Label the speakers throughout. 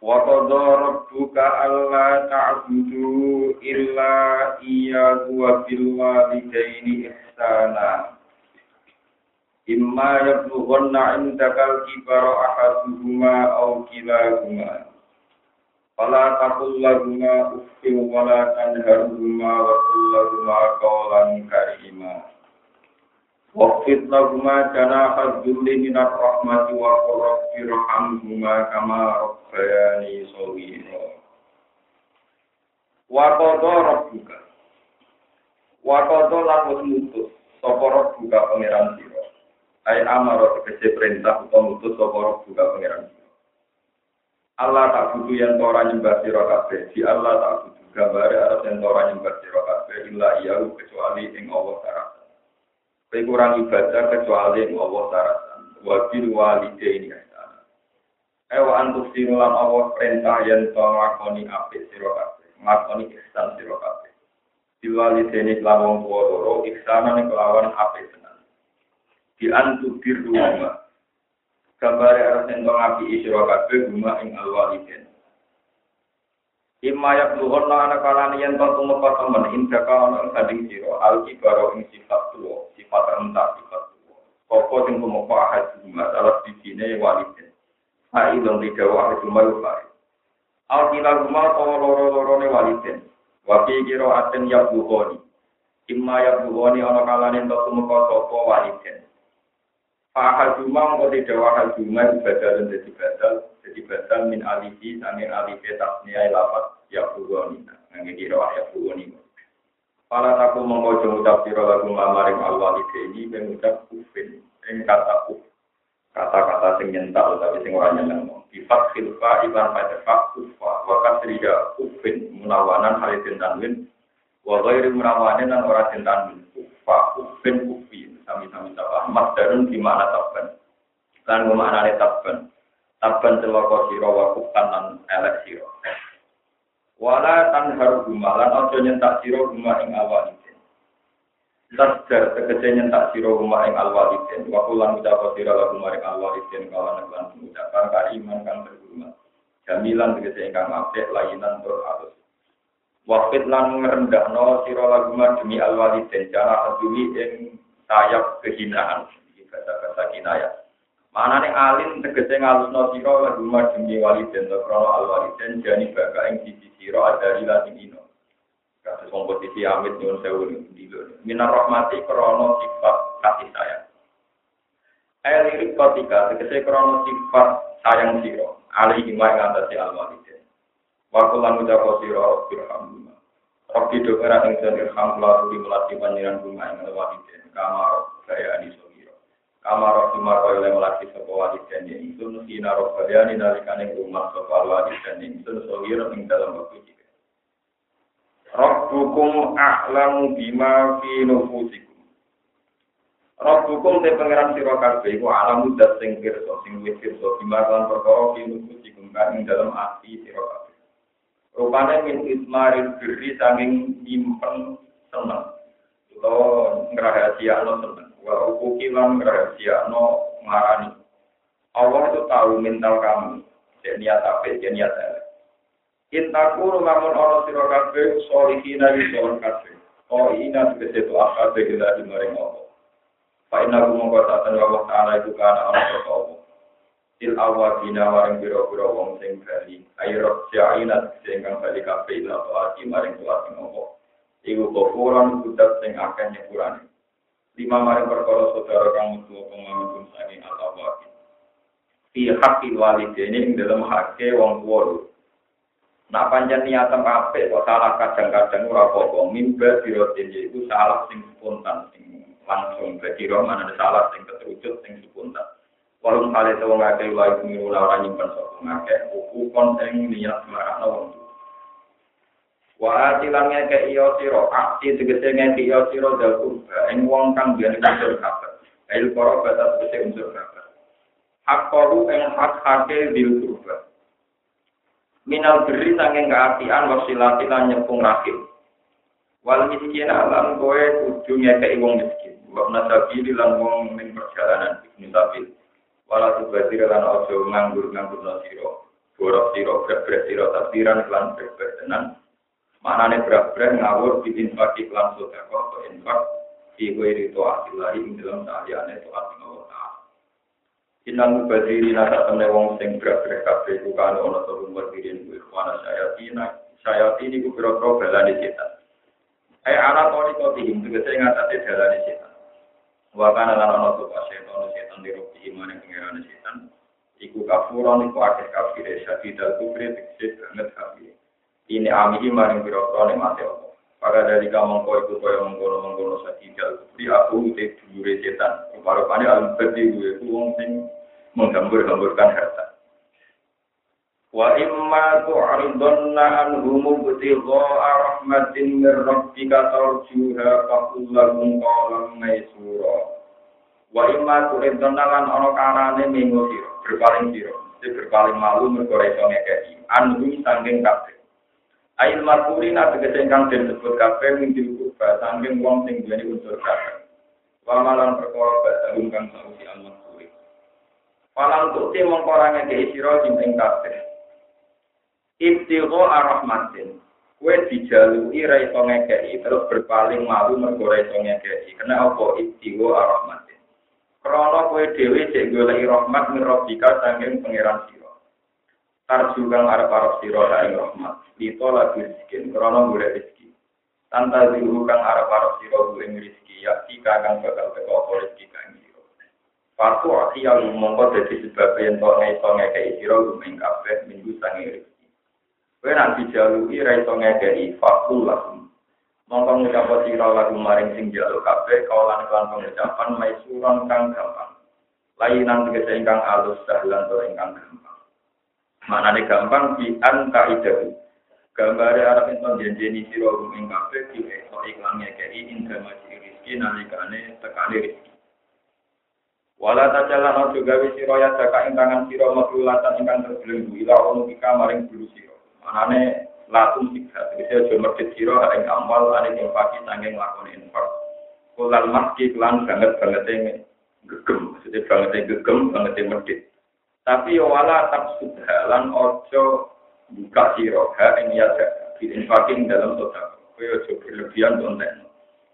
Speaker 1: Wa qadha rabbuka alla ta'budu illa iyyahu wa bil walidaini ihsana. Imma yablughanna indakal kibara ahaduhuma aw kilahuma. Fala taqul lahuma uffin wa la tanharhuma wa qul lahuma qawlan karima. Waqfid lahuma janahal juli minat rahmati wa qurrabbi rahamhuma kama rabbayani sawira. Wakoto qadha rabbuka. Wakoto qadha mutus sapa rabbuka pangeran sira. Ai amara tegese perintah untuk mutus sapa rabbuka pangeran. Allah tak butuh yang ora nyembah siro kafe. Di Allah tak butuh gambar atau yang ora nyembah siro kafe. illa iya kecuali ing Allah taala. Kowe kurang ibadah kecuali yang Allah syaratan. Wabil walide ini asana. Ewa antuk sinulan Allah perintah yang to ngakoni apik sira kabeh. Ngakoni ihsan sira kabeh. Bil walide ini kelawan tua loro ihsanan kelawan apik tenan. Di antuk birru rumah. Gambare arep ento ngapi sira kabeh rumah ing al Imayat luhur no anak kalani yang tuan tumur pasaman indaka ono sading siro alki baro ing sifat tuo sifat rendah sifat tuo koko sing tumur pa ahad jumat alas bijine walidin hai dong di ahad jumat lupai alki lalumal toro loro-lorone walidin wapi kiro aten yap luhoni Imayat luhur no anak kalani yang tuan tumur pasaman walidin Fahaduma engko di dawa haduma ibadah dan jadi badal. Jadi badal min alihi sangin alihi tasniyai lafat ya buwoni nangin kira ya buwoni Para taku mengko ucap sira lagu mamaring alwalide ini mengucap ufin ing kata uf kata-kata sing nyentak utawi sing ora nyeneng. Sifat khilfa iban pada fak ufa wa kasriya ufin munawanan halidin tanwin wa ghairi munawanin dan ora tanwin ufa ufin ufin sami-sami sapa masdarun di mana tabban? Lan maknane tabban. Tabban celaka sira wa kufan lan elek sira wala tanhar gumalan aja nyentak sira guma ing awalidin. Tasdar tegese nyentak sira guma ing alwalidin wa kulan ucap sira lagu maring alwalidin kawan lan ucapan kariman kang berhormat. Jamilan tegese ingkang apik lainan tur halus. Wafid lan ngrendahno sira lagu demi alwalidin cara adui ing sayap kehinaan kata-kata kinayah Mana nih alim tegese ngalusno siro lagu waliden to krono al waliden jani baka ing sisi siro adari latin ino. Kasus kompetisi amit nyun sewu di Minar rahmati krono sifat kasih sayang. Ayat lirik kotika tegese krono sifat sayang siro. Ali hima ing atasi al waliden. Wakulan ucap siro Rabbi doa ing irham lalu dimulati panjiran rumah ing al waliden. Kamar gaya aniso. Kamar Rasulullah kaya oleh melaki sopa waliden ya ingsun sina robbaliani nalikane rumah sopa waliden ingsun sogiro ing dalam waktu jika. Rabbukum a'lamu bima fi nufusikum. Rabbukum te pangeran sira kabeh iku alamu dat sing pirsa sing wis pirsa bima lan perkara fi nufusikum kang ing dalam ati sira Rupane min ismaril birri sanging nyimpen seneng. Lo ngrahasia lo seneng. Wa ukuki lan rahasia no marani. Allah itu tahu mental kamu. Dia niat apa, dia niat apa. Intaku lamun ono sira kabeh solihina di soal kabeh. Oh ina tegese to akabe ila di maring Allah. Fa inna mongko satan wa ta'ala itu kana ana Allah. Il awadina maring biro-biro wong sing bali. Ayo syaina sing kang bali kabeh ila taati maring taati Allah. Iku kofuran kudat sing akeh nyepurane lima maring perkara saudara kang mutu pemamun sangi atau wabi. Fi hakil walidene ing dalam hake wong tuwa Nak panjang niatan apik kok salah kadang-kadang ora apa-apa. Mimba dirotin itu salah sing spontan sing langsung bagi mana ada salah sing keterucut sing spontan. Walau kali itu wong akeh wae kumiru ora nyimpen sapa ngakeh buku kon sing niat marakno wong Wa atilan ngeke iyo siro, aksi tegese ngeke iyo siro dal kurba, ing wong kang biyen unsur kabar. Ail koro batas tegese unsur kabar. Hak koru ing hak hake dil kurba. Minal beri sanging keapian wasilati lan nyepung rahim. Wal miskin alam kowe kudu ngeke wong miskin. Wa nasabili lan wong min perjalanan ibnu sabil. Wala tubadir lan ojo nganggur-nganggur no siro. Borok siro, berat-berat siro, takdiran lan berat tenan. Maknane berat-berat ngawur di infak iklan sodako atau infak di kue rito asilahi ing dalam sahliane toat Allah Ta'ala. Inang mubadiri nasa temne wong sing berat-berat kabeh ku kan ono to mubadirin ku ikhwana syayatina. Syayatini ku biro-biro balani setan. Eh kau dihim, tegese ngatasi dalani setan. Wakana lan ono tuh setan, setan di robi iman yang pengiran setan. Iku kafuran, iku akeh kafir, syadidal kufri, tegese banget kafir. ini amihi biro nih mati Allah. Pada dari kamu kau itu kau yang mengkono mengkono sakijal. Di aku itu dulu setan. Rupa-rupanya alam berdiri gue uang sing menggambur-gamburkan harta. Wa imma tu'ridunna anhum ibtigha'a rahmatin min rabbika tarjuha faqullahum qawlan maysura. Wa imma tu'ridunna lan ana karane minggu sira, berpaling sira, berpaling malu mergo iso ngekeki. Anhum sanging kabeh. Ail marfurin tegese ingkang den sebut kabeh minggu kurba saking wong sing duweni unsur kabeh. Wa malan perkara badalung kang sausi al marfuri. Palang tukti mongko ora ngekeki sira ing kabeh. Ibtigho arahmatin. Kue dijalui ra iso terus berpaling malu mergo ra iso ngekeki. Kena apa arahmatin. Krana kue dhewe cek goleki rahmat mirobika saking pangeran sira. Tarju kang arep-arep ing rahmat. Itu lagi rezeki, krana golek rezeki. Tanta diru kang arep-arep sira ing rezeki, ya kang bakal teko apa rezeki kang sira. Fatu akhiyal mongko dadi sebab yen to iso ngekeki ing kabeh minggu rezeki. Kowe nek dijalui ra iso ngekeki fakul lahum. Mongko ngucap sira lagu maring sing jaluk kabeh kawalan kelan pengucapan maisuran kang gampang. Lainan tegese ingkang alus dahlan to ingkang gampang. Manane gampang di anta idahu. Gambare arep ento janjeni sira ing kabeh di esok iklan ngekeki indra maji rezeki nalikane tekane rezeki. Wala tajalan ojo gawe sira ya jaka ing tangan sira ingkang terbelenggu ila ono maring bulu sira. Makanya latum tiga. Jadi saya cuma kecil, ada yang amal, ada yang pagi, ada yang lakukan infak. Kulan mati, kulan banget, banget yang gegem. Jadi banget yang gegem, banget yang medit. Tapi wala tak subhalan ojo buka siro. Ha, ini ada. Di dalam sosial. Kaya juga berlebihan konten.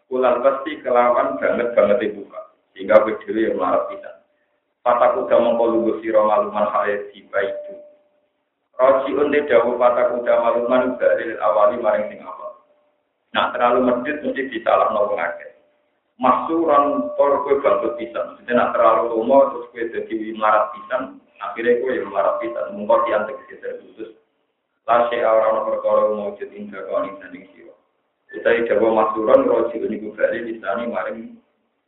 Speaker 1: Kulan pasti kelawan banget, banget yang buka. Sehingga berdiri yang marah kita. Fataku gak mengkolubusi romaluman hal yang e tiba itu. Roji unde dawu patah kuda maluman dari awali maring sing awal. Nah terlalu medit mesti disalah nolong akeh. Maksuran tor kue bangkut pisan. Jadi nak terlalu lomo terus kue jadi marat pisan. Akhirnya kue yang marat pisan. Mungkot yang tegesi khusus. Lasih orang perkara mewujud indah kau ning sanding siwa. Utai jawa maksuran roji uniku bali di sana maring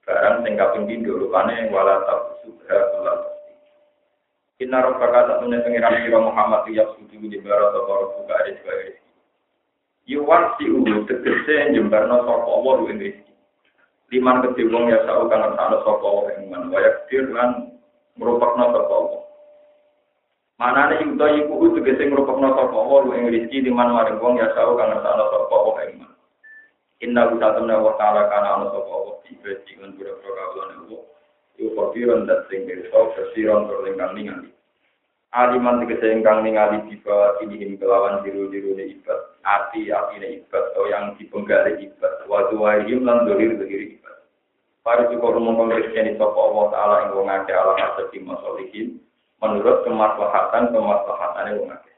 Speaker 1: barang sing kaping pindho rupane wala tabsubha wala pasti. Inna rabbaka tak menawa pengiran Muhammad ya suci di barat sapa buka ada juga rezeki. Yuwan si ulu tegese jembarno sapa Allah ing rezeki. Liman kedhe ya sak kang ana sapa Allah ing man wayak dir lan merupakna sapa Allah. Manane yuta iku tegese ngrupakna sapa Allah ing rezeki liman maring wong ya sak kang ana sapa Allah ing man. Inna utatamna wa ta'ala kana ana sapa Allah tiba dengan pura-pura kawalan Allah. Iku kopiron dan sing kesiron berlengkang ningali. Aliman tegese ingkang ningali tiba ini kelawan diru-diru ne ibad. Ati ati ne ibad atau yang dipenggali ibad. Wa duwaihim lan dolir ibad. Para cukup rumong kongresnya sapa Allah Ta'ala ing wong akeh ala hasabi masolihin. Menurut kemaslahatan kemaslahatan wong akeh.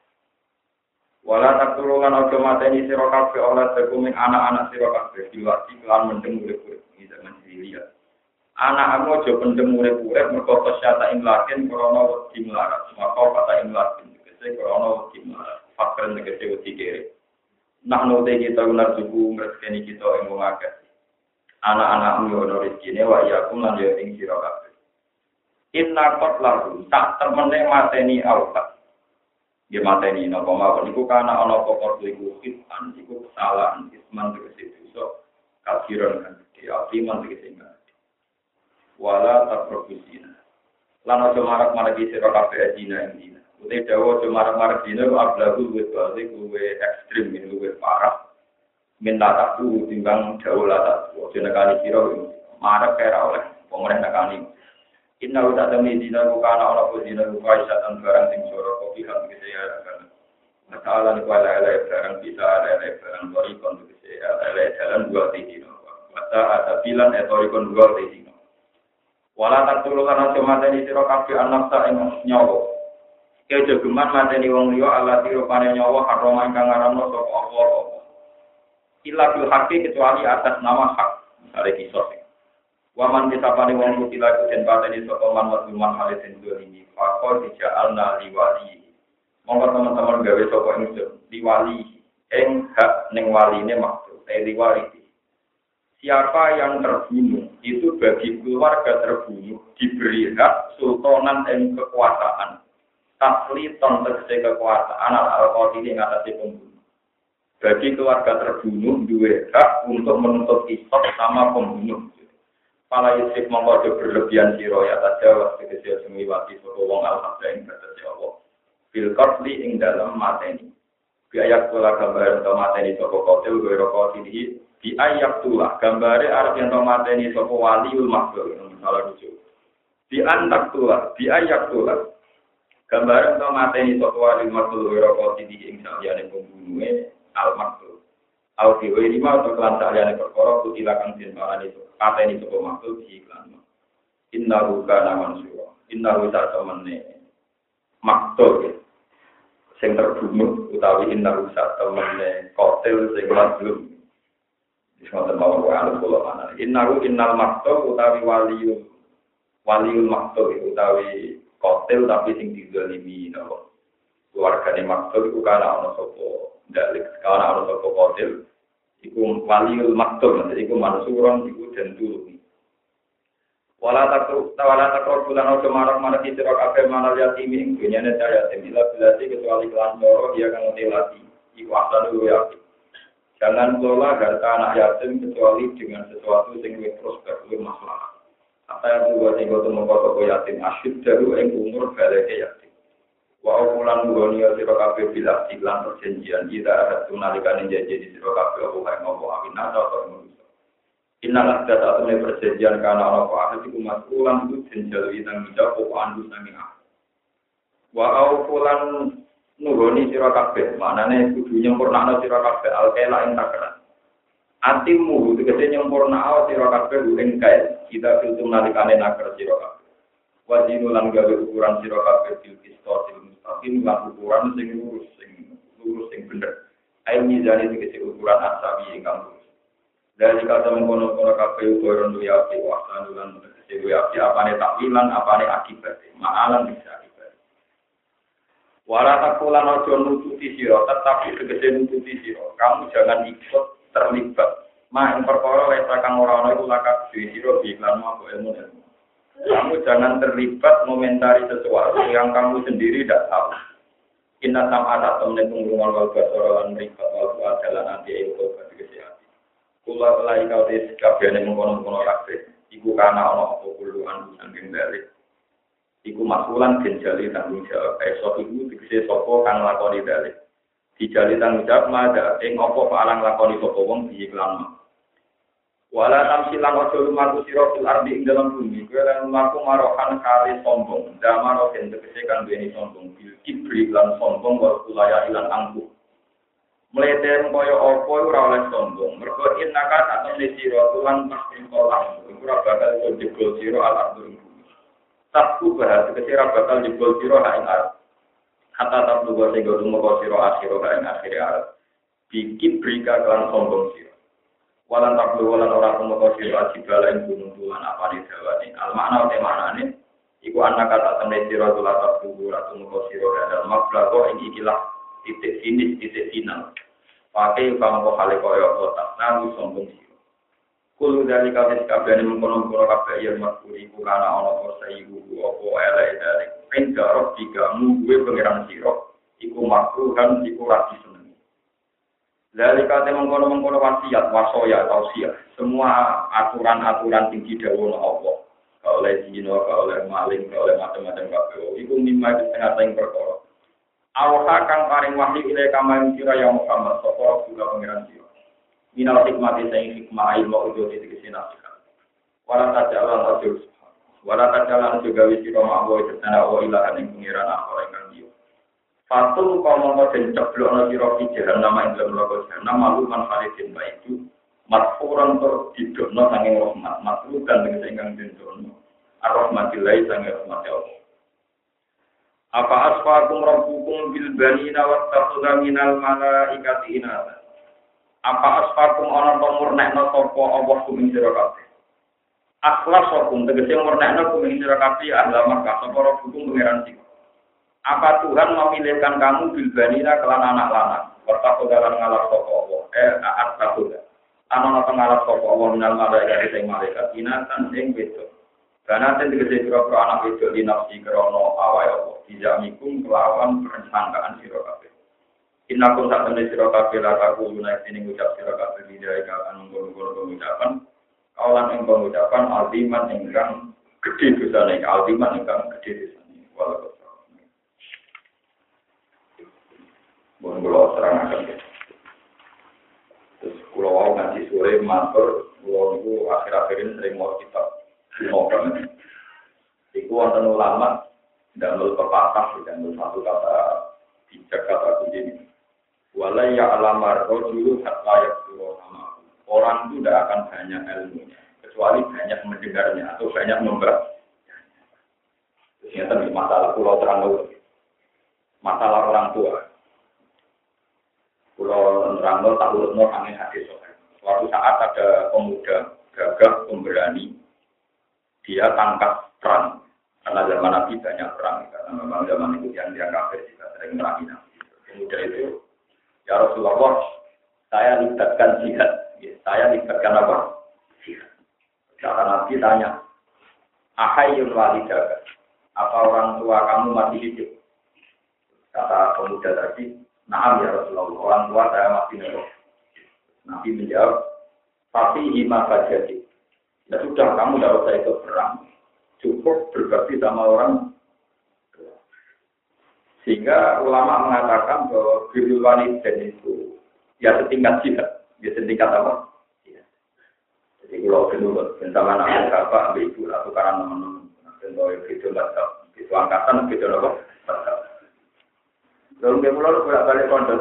Speaker 1: Wala taktulungan ojo mateni sira kabeh oleh sekuming anak-anak sira kabeh diwati kelan mendeng urip-urip iki zaman dilihat. Anak-anak ojo pendem urip-urip mergo kesyata ing lakin krana wedi melarat. Maka kata ing lakin tegese krana wedi melarat. Fakir tegese wedi kere. Nah note kita unar suku ngreskeni kita ing wong akeh. Anak-anak mu ono rezekine wa yakum lan yo ing sira kabeh. Inna qad lahu tak temene mateni autat. dia mateni napa mawon iku kana ana pokok iku hitan iku kesalahan isman tegese dosa kafiran kan gede afiman tegese enggak wala takrobusina lan aja marak-marak sira kabeh dina ing dina ute dawa aja marak-marak dina ablagu luwih balik luwih ekstrim luwih parah minta takku timbang dawa latak aja nekani sira marak kaya oleh pemerintah nekani Inna uta demi dina kana ana apa dina kaisatan barang sing soro kopi kan bisa ya kan. Masalah ni kuala ala barang bisa ala ala barang tori kon bisa ala ala jalan dua tinggi. Mata ada bilan etori kon dua tinggi. Wala tak kana cuma tadi siro kafe anak tak ing nyawa. Kejo geman mateni wong liya ala tiro pane nyawa haram ingkang ngaramno sapa Allah. Illa bil haqqi kecuali atas nama hak. Misalnya kisah Waman kita pada wong kutila den pateni sapa man wa man den ini. Fakor dija'alna liwali. Monggo teman-teman gawe sapa ingsun liwali ing hak ning waline maksud eh liwali. Siapa yang terbunuh itu bagi keluarga terbunuh diberi hak sultanan dan kekuasaan. Tasliton tegese kekuasaan al-qatili ngatasi pembunuh. Bagi keluarga terbunuh dua hak untuk menuntut isop sama pembunuh. Pala yusif mongko do berlebihan siro ya tajawaz tegese semiwati sapa wong al-hadza ing batas Allah. Bil qatli ing dalam mateni. Biayak kula gambar to mateni sapa kotil wa rokoti di di ayak tulah gambare arep to mateni sapa waliul makhluk salah lucu. Di antak tulah, di ayak tulah. Gambare to mateni sapa waliul makhluk wa rokoti di ing saliyane pembunuhe al-makhluk. Au fi wa lima to kelan saliyane perkara kutilah kang parani kata ini cukup makhluk di iklan. Inna ruka naman suwa. Inna ruka temene makhluk ya. Sing terbunuh utawi inna ruka temene kotel sing mazlum. Disebut mau wa anu kula mana. Inna ru innal makhluk utawi waliul waliul makhluk utawi kotel tapi sing dizalimi napa. Keluargane makhluk iku kana ana sapa dalik kana ana sapa kotel iku waliul jadi iku mansuron iku den turun wala takru wala takru bulan ojo marak marak sira kabeh manal yatim ing dunyane yatim bila bilasi kecuali kelan loro dia kang lati iku asal ya jangan kelola harta anak yatim kecuali dengan sesuatu sing luwih prospek luwih masalah apa yang buat sing goto mengkoto yatim asyid daru ing umur baleke yatim Wa ukulan dunia sira kabeh bila iklan perjanjian kita ada tunalikan janji di sira kabeh apa kae ngopo amin atau manusia. Inna data atune perjanjian kana ana apa ahli iku masulan itu jenjal itang bisa apa andu sanging ah. Wa ukulan nuhoni sira kabeh manane kudu nyempurnakno sira kabeh alkela ing takaran. Atimu tegese nyempurna sira kabeh ing kae kita filtum nalikane nakar sira kabeh. Wajinu lan gawe ukuran sira kabeh bil kistosil tapi nggak ukuran sing lurus, sing lurus, sing bener. Ayo mizani tegese ukuran asabi ingkang lurus. Dari kata mengkono-kono kabeh ukuran duwe api waksan lan tegese duwe api apane takwilan, apane akibat. Maalan bisa. Wala takulan ojo nututi siro, tetapi tegese nututi siro. Kamu jangan ikut terlibat. Ma yang perkara lesa kang ora ana iku lakak duwe siro iklan mau ilmu ilmu. Kamu jangan terlibat komentari sesuatu yang kamu sendiri tidak tahu. Inna sam ada temen pengrungan wal basara lan mripat wal adalah nanti itu bagi kesehatan. Kula lai kau des kabehane mengkono-kono kabeh. Iku kana ana apa kuluan saking balik. Iku masulan den jali tanggung jawab. Esok iku tegese sapa kang lakoni balik. Dijali tanggung jawab mada ing apa palang lakoni sapa wong diiklan. Wala tamsilang ojo lumaku siro fil ardi ing dalam bumi. Kue lan lumaku marohan kali sombong. Dama roken tegese kan duweni sombong. Bil kibri lan sombong wa kulaya ilan angku. Mlete kaya apa ora oleh sombong. Mergo innaka tak temne sira pasti kolam. Iku ora bakal jebol sira al Takku bahas ora bakal jebol sira ha ing arep. Hatta tak lugo sing kudu moko sira akhir ha ing akhir arep. Bi kibri kan sombong sira. walan tablu walan ora kumoto sira ajibala ing gunung tulan apa ni jawane al makna te maknane iku anak kata temne sira tulan tablu ora kumoto sira dan mablago ing ikilah titik finish titik final pakai pamko hale koyo kota nalu sombong sira Kulu dari kabeh kabeh mengkono mengkono kabeh yang makuri ku kana ana apa sayu apa dari penjarok tiga mu gue pangeran sira iku makruhan iku rati Dari kata mengkono-mengkono wasiat, wasoya, tausiah, semua aturan-aturan tinggi dawono Allah, gak oleh zino, gak oleh maling, gak oleh macam-macam kabeh. Iku mimma setengah tahun perkara. Allah kang paring wahyu ilai kama yang kira yang Muhammad, sopor juga pengiran siro. Minal hikmati sayang hikmah ilmu ujo di tegesi nasihat. Walau tak jalan aja Walau tak jalan juga wisi roma Allah itu tanda Allah ilahan yang pengiran akhor yang dia. Fatul kau mau dan ceblok no siro fi nama yang dalam logo nama malu manfaatin baik itu. Matfuran tur didokno sanging rahmat, matlukan dengan sehingga dindono. Ar-rahmatillah sanging rahmat Allah. Apa asfakum rabbukum bil banina wa takhudha minal malaikati inata. Apa asfakum ana to murnekno sapa Allah kuming sira kabeh. Akhlasakum tegese murnekno kuming sira kabeh ahla Makkah sapa rabbukum pangeran sira. Apa Tuhan memilihkan kamu bil banina kelan anak lanang. Wa takhudha lan ngalap sapa Allah. Eh aat takhudha. Ana ana ngalap sapa Allah minal malaikati sing malaikat inatan sing wedok. Karena ten kira-kira anak itu di nafsi awal Allah. Tidak mikum kelawan perencanaan siro kafe. Inakum saat temen siro kafe lah aku lunak sini ngucap siro kafe di dari kawan nunggu-nunggu pengucapan. Kawalan yang pengucapan altiman ingkang gede dosa nih. Altiman ingkang gede dosa nih. Walau Mohon kalau serang akan Terus kalau mau ngaji sore matur, kalau itu akhir-akhir ini sering mau kitab Novel. Iku wonten ulama tidak melu pepatah, tidak melu satu kata bijak kata. Walai ya alamar dulu hatta yaktuwa sama. Orang itu tidak akan banyak ilmunya, kecuali banyak mendengarnya atau banyak membaca. Ini tadi masalah pulau terang masalah orang tua. Pulau terang tak urut angin hadis. Suatu saat ada pemuda gagah pemberani dia tangkap perang. Karena zaman Nabi banyak perang, karena memang zaman itu yang dia kafir juga sering Nabi. Kemudian itu, ya Rasulullah, saya libatkan jihad. Ya, saya libatkan apa? Jihad. Kata Nabi tanya, Ahayun walidaga, apa orang tua kamu masih hidup? Kata pemuda tadi, Naam ya Rasulullah, orang tua saya masih hidup. Nabi menjawab, tapi hima jadi Ya sudah, kamu tidak usah ikut perang. Cukup berbakti sama orang. Sehingga ulama mengatakan bahwa birul dan itu ya setingkat jihad. Ya setingkat apa? Jadi kalau dulu bersama anak bapak, ambil ibu, atau karena teman-teman. Contoh itu baca, itu angkatan, itu apa? Lalu dia mulai bolak balik kondor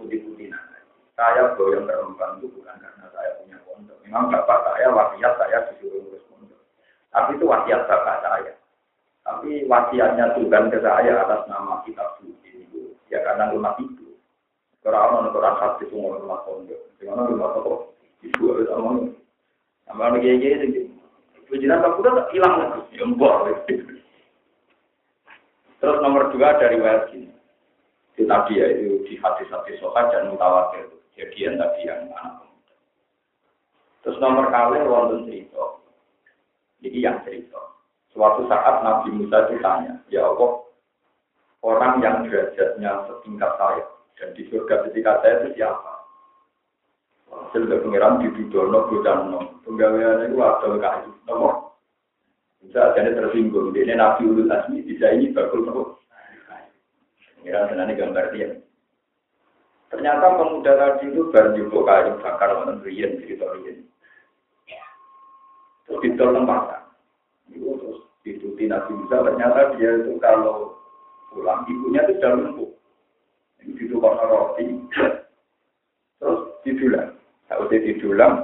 Speaker 1: putih-putih. Saya yang perempuan itu bukan karena saya punya pondok. Memang bapak saya wasiat saya disuruh ngurus pondok. Tapi itu wasiat bapak saya. Tapi wasiatnya Tuhan ke saya atas nama kitab suci itu ya karena rumah itu. Kalau orang orang hati mau rumah pondok, dengan rumah pondok itu harus ngomong. Sama lagi aja itu. Pujian tak udah hilang lagi, jembor. Terus nomor dua dari wajib ini. Itu tadi ya itu di hati-hati sokat dan mutawatir. Kejadian tadi yang anak Terus nomor kali wonten cerita. Jadi yang cerita. Suatu saat Nabi Musa ditanya, ya Allah, orang yang derajatnya setingkat saya dan di surga ketika saya itu siapa? Hasil pengiran di Dudono, Budano, penggawean itu ada kayu, nomor. Bisa jadi tersinggung, ini Nabi Ulul Asmi, bisa ini bakul nopo. Pengiran senani gambar dia. Ternyata pemuda tadi itu baru juga kayu bakar, wonten riyen cerita riyen. Terus ditol tempatan. Itu terus dituti Nabi Musa, ternyata dia itu kalau pulang, ibunya itu sudah lumpuh. Ini ditukar roti. Terus didulang. Tak usah didulang.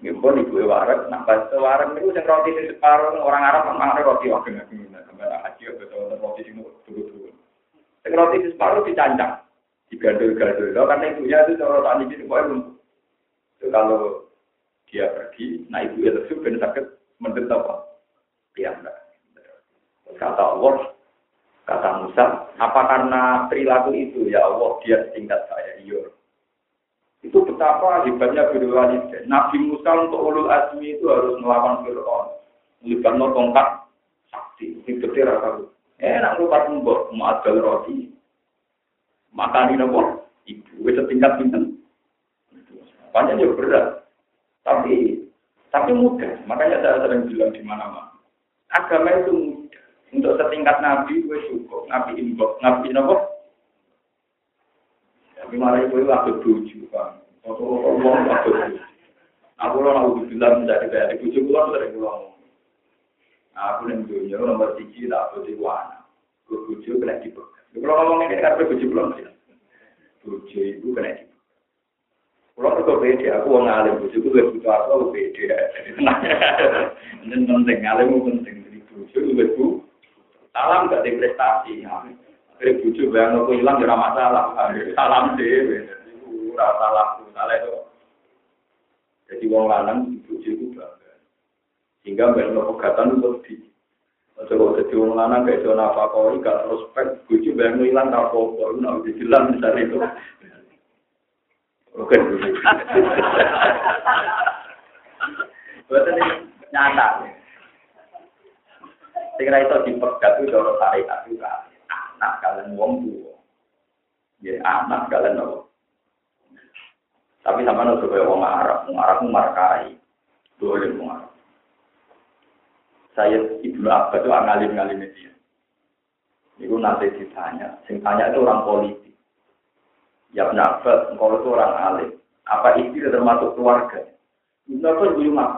Speaker 1: Ngimpun ibu warak, nah pas warak itu yang roti di separuh, orang Arab kan makan roti wakil nabi Musa. Sampai haji, betul roti di dulu-dulu. Yang roti di separuh dicancang. Digandul-gandul. Karena ibunya itu cara tani ini, pokoknya lumpuh. Kalau dia pergi, nah ibu itu ben sakit menderita apa? Piyambak. Kata Allah, kata Musa, apa karena perilaku itu ya Allah dia setingkat saya iya. Itu betapa hebatnya Birul Nabi Musa untuk ulul azmi itu harus melawan Fir'aun. Melibatkan tongkat sakti. Itu dia rasa. Enak lupa mbok, mau adal roti. Makan ini nopo, ibu. Wis setingkat pinten. Banyak juga berat. Tapi tapi mudah. Makanya saya sering bilang di mana-mana. Agama itu mudah. Untuk setingkat nabi, gue cukup. Nabi imbok. Nabi nopo. Tapi malah itu waktu tujuh, kan. Ngomong waktu tujuh. Aku lo mau bilang menjadi dari tujuh bulan dari pulang. Aku yang dunia nomor tiga tak boleh wana. Gue tujuh kena dipegang. Kalau ngomong ini kan tujuh bulan sih. Tujuh itu kena dipegang. Kalau aku beda, aku mau ngalim, bujuk gue butuh aku, aku beda. Ini penting, ngalim penting. Bujuk gue bu, salam gak di prestasi. Dari bujuk bayang aku hilang, ya masalah. Salam deh, ora salah, salah itu. Jadi wong lanang bujuk itu bangga. Sehingga bayang pegatan itu di Coba jadi wong lanang kayak zona apa kau gak prospek, bujuk bayang hilang, tak apa-apa, nak dijelas misalnya itu. Oke. Buatan ini Segera itu dipegat itu cara syariat juga. Anak kalian wong tua. Ya anak kalian apa? Tapi sama nggak supaya wong Arab, wong Arab markai, boleh wong Arab. Saya ibu apa itu ngalim ngalim dia. Itu nanti ditanya, sing tanya itu orang politik. Ya pendapat, engkau itu orang alim. Apa istri termasuk keluarga? Kenapa dulu mak?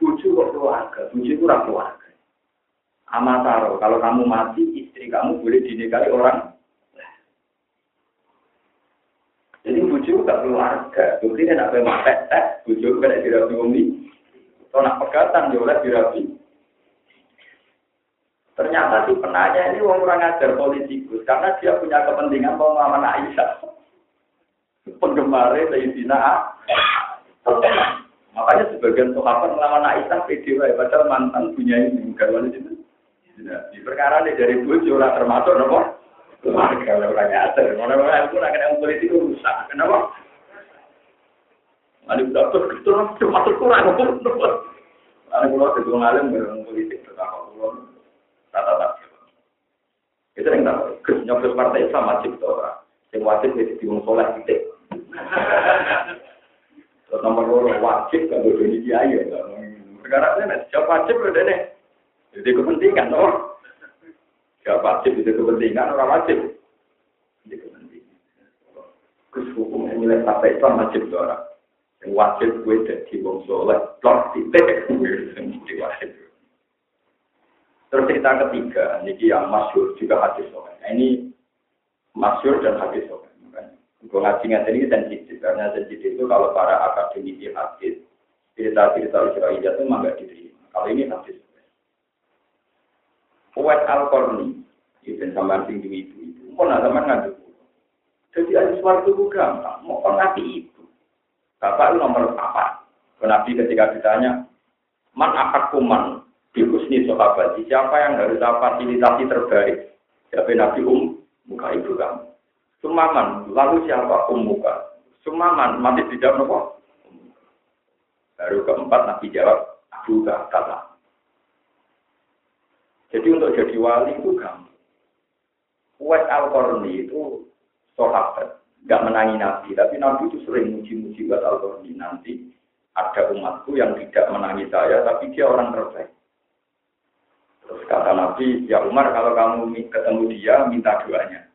Speaker 1: Bucu kok keluarga, bucu itu orang keluarga. Amataro, kalau kamu mati, istri kamu boleh dinikahi orang. Jadi bucu gak keluarga. Bukti ini nak memang tes, bucu kena dirapi umi. Kalau nak pegatan, boleh dirapi. Ternyata si penanya ini orang ajar politikus karena dia punya kepentingan mau melamar Aisyah penggemar Sayyidina Makanya sebagian sahabat melawan Aisyah wae padahal mantan punya ini garwane itu. Di perkara ini dari bojo ora termasuk napa? Keluarga orang ajar. Mana-mana aku nak kena politik rusak. Kenapa? Ada tuh itu termasuk kurang. Ada pulau itu ngalim dengan politik pertama pulau tata tata. Itu yang tahu. Nyoblos partai Islam wajib tuh orang. Yang wajib itu diwong soleh titik. Terus nomor loro wajib kalau jadi kiai ya. Sekarang ini wajib udah nih. Jadi kepentingan loh. Siapa wajib itu kepentingan orang wajib. Jadi kepentingan. Kus hukum yang nilai partai Islam wajib tuh orang. Yang wajib gue jadi wong soleh. Plot titik. Jadi wajib. Terus cerita ketiga, ini yang masyur juga hadis soleh. Nah, ini masyur dan hadis soleh. Gue ngaji ngaji ini sensitif karena sensitif itu kalau para akademisi hadis cerita-cerita Israel itu memang nggak diterima. Kalau ini hadis. Uwais al Qarni itu sama sing itu itu. Mau nggak teman ngadu. Jadi ada suatu gampang. Mau kan nabi itu. Bapak itu nomor apa? Nabi ketika ditanya, man akad kuman nih sahabat. Siapa yang harus fasilitasi terbaik? Siapa Nabi Um? Muka ibu kamu. Sumaman, lalu siapa umuka? Sumaman, mati tidak nopo. Baru keempat Nabi jawab, Abu kata. Jadi untuk jadi wali itu gampang. Uwais al itu sahabat, nggak menangi Nabi, tapi Nabi itu sering muji-muji buat al nanti ada umatku yang tidak menangi saya, tapi dia orang terbaik. Terus kata Nabi, ya Umar kalau kamu ketemu dia, minta doanya.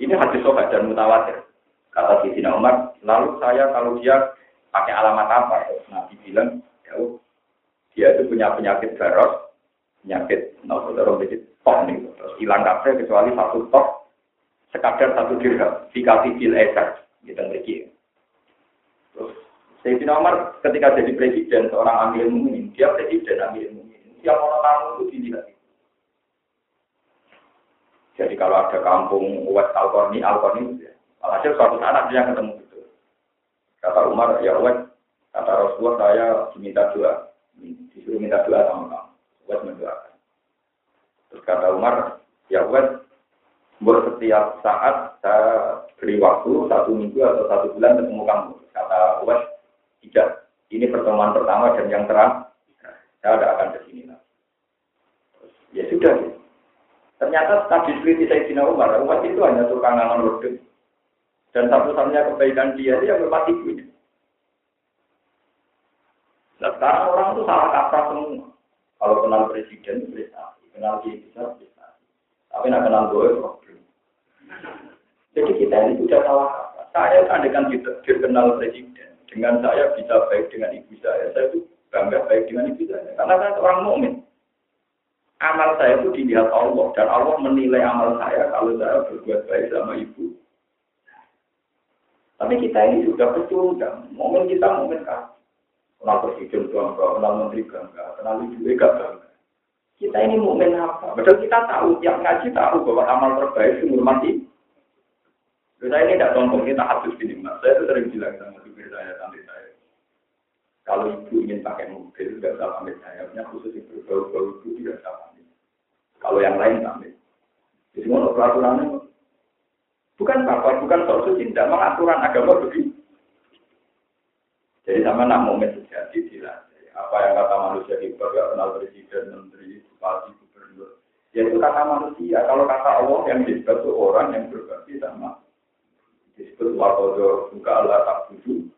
Speaker 1: Ini hadis sobat dan mutawatir. Kata Siti Umar, lalu saya kalau dia pakai alamat apa? Ya, Nabi bilang, ya, dia itu punya penyakit garos, penyakit naudzubillah penyakit tok nih, terus hilang kafe kecuali satu tok, sekadar satu dirham, dikasih bil eser, gitu lagi. Terus Sayyidina Umar ketika jadi presiden, seorang amil mungkin, dia presiden amil mungkin. Tiap orang tamu itu dilihat. Jadi kalau ada kampung West Alkorni, Alkorni, alhasil suatu saat dia ketemu itu. Kata Umar, ya West, kata Rasulullah saya diminta doa, disuruh minta doa sama kamu. West mendoakan. Terus kata Umar, ya West, buat setiap saat saya beri waktu satu minggu atau satu bulan ketemu kamu. Kata West, tidak. Ini pertemuan pertama dan yang terang, saya tidak akan ke sini lagi. Ya sudah, Ternyata tadi saya Umar, Umar itu hanya tukang ngangon wedus. Dan satu-satunya kebaikan dia itu yang hormat ibunya. Nah, sekarang orang itu salah kaprah semua. Kalau kenal presiden, prestasi. Kenal dia bisa, prestasi. Tapi nak kenal gue, problem. Jadi kita ini sudah salah kaprah. Saya kan dikenal presiden. Dengan saya bisa baik dengan ibu saya. Saya itu bangga baik dengan ibu saya. Karena saya seorang mukmin. Amal saya itu dilihat Allah. Dan Allah menilai amal saya kalau saya berbuat baik sama ibu. Tapi kita ini sudah pecundang. Momen kita momen kan kenal presiden bangga, kenal menteri bangga, kenal ibu gak bangga. Kita ini mukmin apa? Padahal kita tahu, tiap ngaji tahu bahwa amal terbaik itu mati. Saya ini tidak sombong, kita habis ini mas. Saya itu sering bilang sama supir saya, santri saya. Kalau ibu ingin pakai mobil, tidak usah pamit saya. Punya khusus ibu bau-bau itu tidak usah pamit. Kalau yang lain pamit. Jadi mau peraturannya bukan apa, bukan soal suci, tidak mengaturan agama begitu. Jadi sama nak momen terjadi dilatih. Apa yang kata manusia hebat, gak kenal presiden, menteri, bupati, gubernur. Ya itu kata manusia. Kalau kata Allah yang disebut itu orang yang berbakti sama. Disebut wakodo buka Allah tak budu.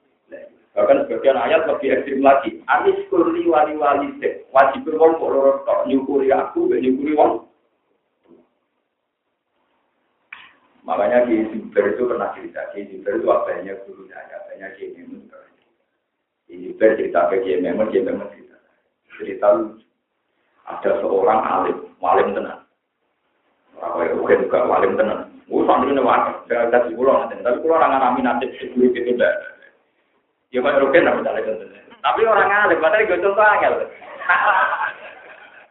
Speaker 1: Bahkan sebagian ayat lebih ekstrim lagi. Anis kurli wali wali se. Wajib wong kok tok nyukuri aku, nyukuri wong. Makanya di Zubair itu pernah cerita, di Zubair itu apanya guru saya, apanya Kiai Mimun ini cerita ke dia memang dia memang cerita. Cerita ada seorang alim, walim tenan. Apa itu kan juga walim tenan. Gue santri ini walim, saya kasih pulau nanti. Tapi kalau orang ngalami nasib sebelum itu udah. Ya kan rugen apa misalnya Tapi orang alim, padahal gue contoh angel.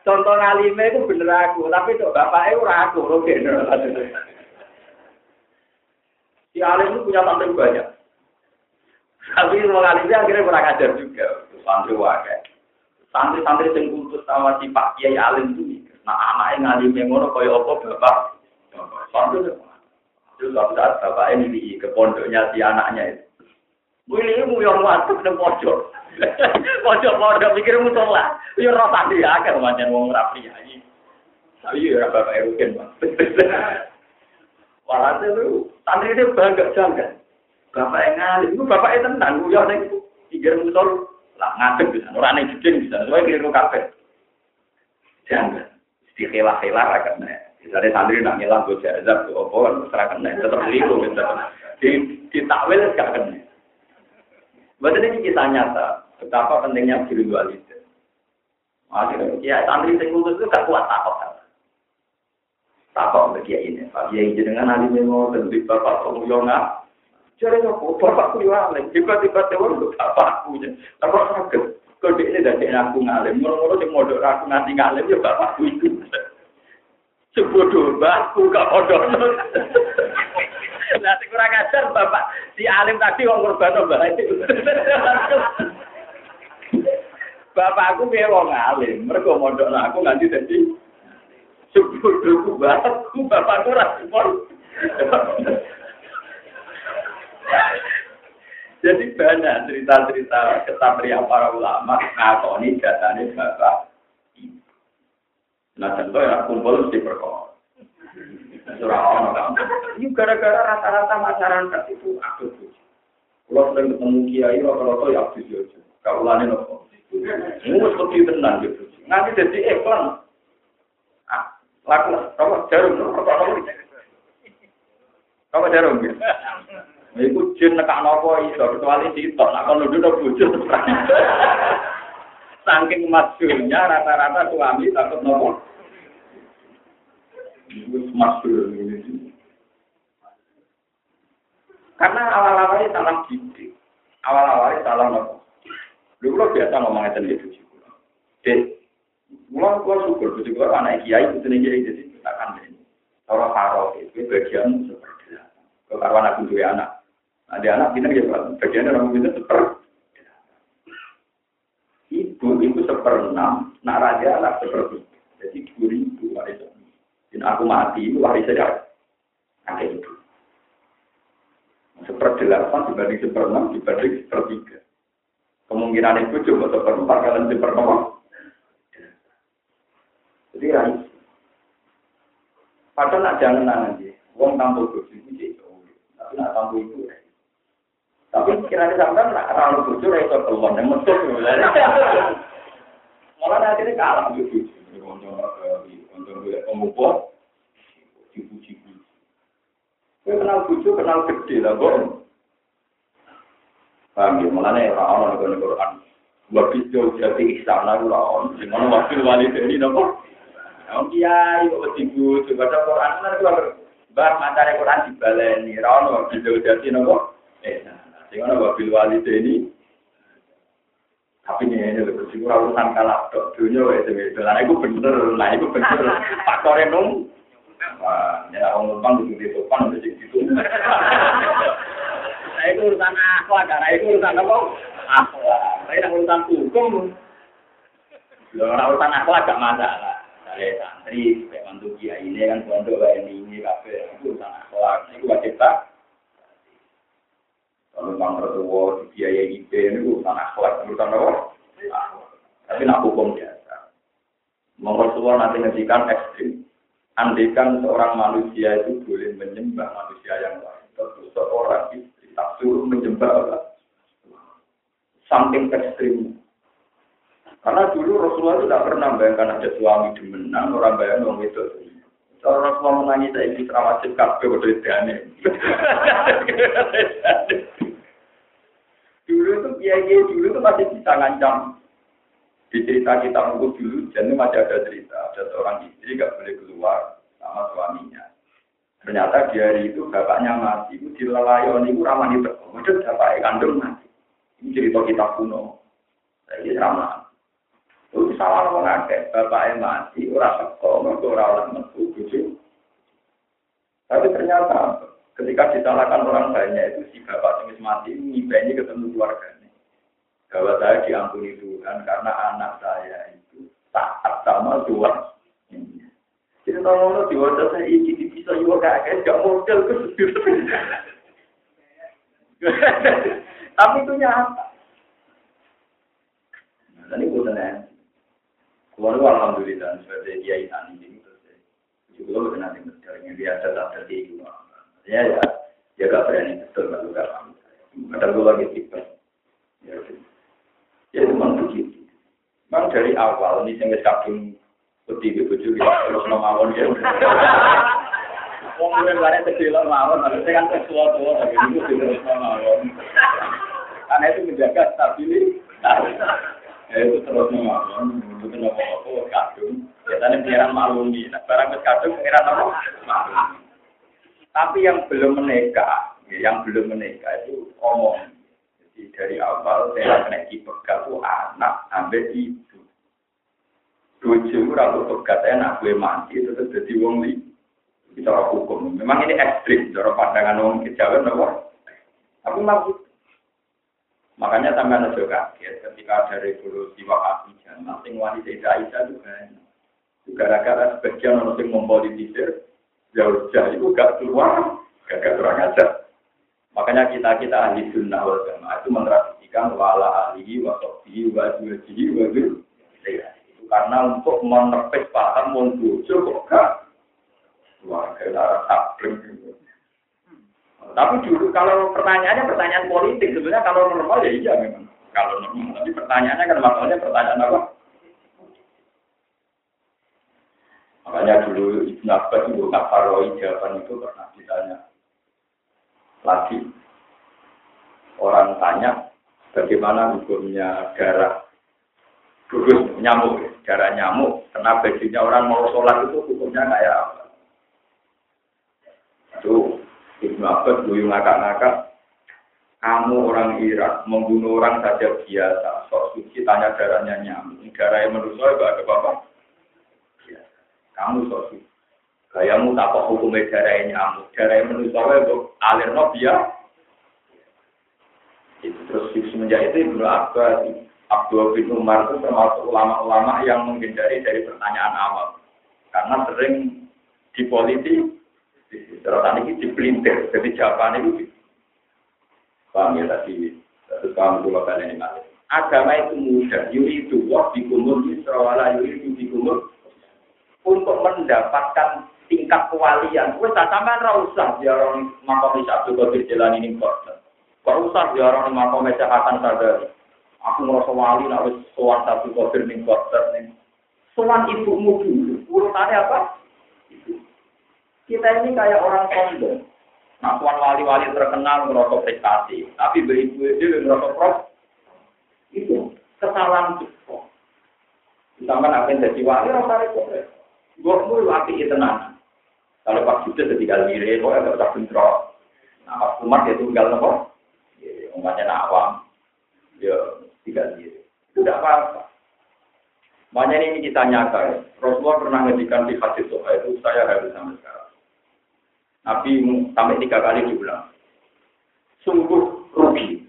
Speaker 1: Contoh ngalimnya itu bener aku, tapi tuh bapaknya ora aku, rugen. Si alim itu punya santri banyak. Tapi mau ngalimnya akhirnya kurang ajar juga. Santri wakai. Santri-santri yang kultus sama si Pak Kiai Alim itu Nah anaknya ngalimnya ngono kaya apa bapak. Santri. Terus suatu saat bapak ini ke pondoknya si anaknya itu. Ini mu yang waktu ke pojok. Pojok pondok pikir musola. Ya roh tadi ya kan macam wong rapi aja. Tapi ya bapak Erukin bang. Walhasil itu santri itu bangga jangan. Bapak yang ngalim, itu bapak yang tenang, gue yang pikir musuh lah ngadep bisa, orang yang jeding bisa, soalnya keliru kafe. Jangan, di khilaf-khilaf akan nih. Misalnya santri nak ngilang gue jazab, gue opo, serahkan nih, tetap keliru, tetap di di takwil gak kena. Buat ini kisah nyata, betapa pentingnya biru dualitas. Akhirnya, ya santri sing itu gak kuat takut kan. Takut bagi ini, Pak Kiai dengan ahli memo, dan bapak pemulyonga, Jadi aku bapak ku alim, tiba-tiba tewan untuk bapakku. Tapi sakit, kalau dia dari aku ngalim, mulu-mulu di modal aku nanti ngalim ya bapakku itu. Sebodoh bapakku gak bodoh. Nanti kurang ajar bapak si alim tadi wong korban bapak itu. Bapakku biar wong mereka modal aku nanti jadi sebodoh bapakku, bapakku respon. Jadi banyak cerita-cerita kesatria para ulama ngakoni datanya bapak. Nah contoh ya kumpul mesti perkara. Ini gara-gara rata-rata masyarakat itu aku Kalau sering ketemu kiai, rata-rata ya abis aja. Kalau lain nopo. Ini seperti tenang gitu. Nanti jadi iklan. Ah, laku, kamu jarum, kamu kamu jarum. Iku jin nekak nopo iso kecuali sitok nak kono dulu bojo. Saking masyhurnya rata-rata suami takut nopo. Iku masyhur Karena awal-awalnya salah didik. Awal-awalnya salah nopo. Dulu biasa ngomong itu di bojo kula. Dek, mulai kula syukur bojo kula anak kiai itu nih kiai jadi kita kan ini. Orang haro itu bagian seperti itu. Kalau aku dua anak, ada anak pinter ya Pak, bagian orang pinter seper. Ibu itu seperenam, nak raja anak seperti. Jadi dua ribu warisan. Dan aku mati itu warisnya kakek ibu. Seperdelapan dibanding seperenam dibanding sepertiga. Kemungkinan itu cuma seperempat kalian seperenam. Jadi raih. Padahal nak jangan nanti, wong tampil kursi itu tapi nak tamu itu. Tapi kira-kira sampai nak ralu bojo ra iso kelon. Malah akhirnya kalah gitu. Gue kenal bojo, kenal gede lah, Bang. Paham ya? Mulanya orang-orang yang Quran. Waktu jauh jadi istana itu lah. Gimana wakil wali ini, nopo? Kiai kok wedi coba baca Quran kan keluar bah matane Quran dibaleni ra ono video dadi nopo eh sing ono wabil walid ini? Tapi ini ini lebih sih urusan kalah dok. Dunia wes ini dan itu bener. Nah itu bener. Faktornya nung ya orang numpang di di depan udah gitu. Nah itu urusan akhlak karena itu urusan apa? Akhlak tapi urusan hukum. Urusan akhlak gak masalah misalnya santri, kayak mantu kiai ini kan pondok kayak ini, kafe. Itu urusan akhlak, itu wajib tak. Kalau bang mertua di biaya IP ini urusan akhlak, urusan apa? Tapi nak hukum biasa. Mertua nanti ngedikan ekstrim. Andikan seorang manusia itu boleh menyembah manusia yang lain. Tentu seorang istri tak suruh menyembah Samping ekstrim karena dulu Rasulullah itu tidak pernah bayangkan ada suami demenan, orang bayang orang itu. Kalau Rasulullah menangis saya ini terawat kabeh udah dulu itu kiai dulu itu masih bisa ngancam. Di cerita kita buku dulu, jadi masih ada cerita. Ada seorang istri gak boleh keluar sama suaminya. Ternyata di hari itu bapaknya mati. Itu di lelayon itu ramah itu. Waduh, bapaknya kandung mati. Ini cerita kita kuno. Jadi ramah. Itu salah ngomong akeh, bapaknya mati, ora teko, mergo ora oleh metu. Tapi ternyata ketika disalahkan orang banyak itu si bapak yang mati ngibeni ketemu keluarganya. Bahwa saya diampuni Tuhan karena anak saya itu taat sama Tuhan. Jadi kalau di wajah saya ini bisa juga kakek gak model ke Tapi itu nyata. Nah, ini bukan Kulo alhamdulillah sebagai dia ini terus. Juga lo nanti yang biasa tak terjadi juga. Ya ya, ya gak berani betul kalau gak paham. Kadang gue lagi tipe. Ya, ya memang begitu. Memang dari awal ini yang kadung putih itu juga terus nomawon ya. Wong gue bareng kecil mawon, harusnya kan sesuatu tapi itu terus nomawon. Karena itu menjaga stabilitas. Itu terus ngomong, itu ngomong apa, kadung. Biasanya pengiran maklumi, nah, barang ke kadung pengiran apa? Maklumi. Tapi yang belum menikah, yang belum menikah itu omong. Jadi dari awal saya kena dipegat itu anak sampai ibu. Tujuh ratus pegat saya nak gue mati itu jadi wong li. Bicara hukum. Memang ini ekstrim, cara pandangan orang kejauhan, apa? Tapi maksud Makanya sampai ada kaget ketika ada revolusi Wahabi zaman, sing wanita Aisyah kan gara-gara sebagian orang yang mempolitisir, jauh jauh itu gak keluar, gak kurang aja. Makanya kita kita ahli sunnah wal jamaah itu mentradisikan wala ahli wa sofi wa juwajihi wa itu karena untuk menepis paham monggo kok gak keluarga darah tabring tapi dulu kalau pertanyaannya pertanyaan politik, sebenarnya kalau normal ya iya memang. Kalau normal, tapi pertanyaannya kan maksudnya pertanyaan apa? Makanya dulu Ibn Abbas itu Kafaroi jawaban itu pernah ditanya lagi. Orang tanya bagaimana hukumnya darah gugus nyamuk, darah nyamuk, kena bajunya orang mau sholat itu hukumnya kayak apa? Itu Ibnu Abbas dulu ngakak-ngakak, kamu orang Irak membunuh orang saja biasa, sok suci tanya darahnya nyamuk, darah yang menurut saya ada apa-apa. Kamu sok suci. Kayamu tak kok hukumnya darah nyamuk, darah yang menurut saya alir biar. Itu terus semenjak itu Ibnu Abbas, Abdul bin Umar itu termasuk ulama-ulama yang menghindari dari pertanyaan awal. Karena sering di politik Terus ini dipelintir, jadi jawaban itu paham ya tadi, terus paham dulu kalian ini Agama itu mudah, yuri itu wah dikumul, yusrawala yuri itu dikumul, untuk mendapatkan tingkat kewalian. Wes tak sampean ra usah ziarah makam Abdul Qadir Jilani ning kok. Kok usah ziarah makam Hasan Sadari. Aku ngerasa wali nak wis sowan Abdul Qadir ning kok ning. Ibumu dulu. Urutannya apa? Kita ini kayak orang sombong. Nah, tuan wali-wali terkenal merokok prestasi, tapi beribu itu merokok prof. Itu kesalahan kita. Sampai nak jadi wali, rasa itu. Gue mau api itu tenang. Kalau Pak jadi kali ini, kok agak tak bentrok. Nah, Pak Umar dia tunggal nopo. Umatnya nawam. Ya, tiga diri. Itu tidak apa-apa. Makanya ini kita nyata. Rasulullah pernah ngedikan di hadis itu, saya harus sampai sekarang. Nabi sampai tiga kali diulang. Sungguh rugi.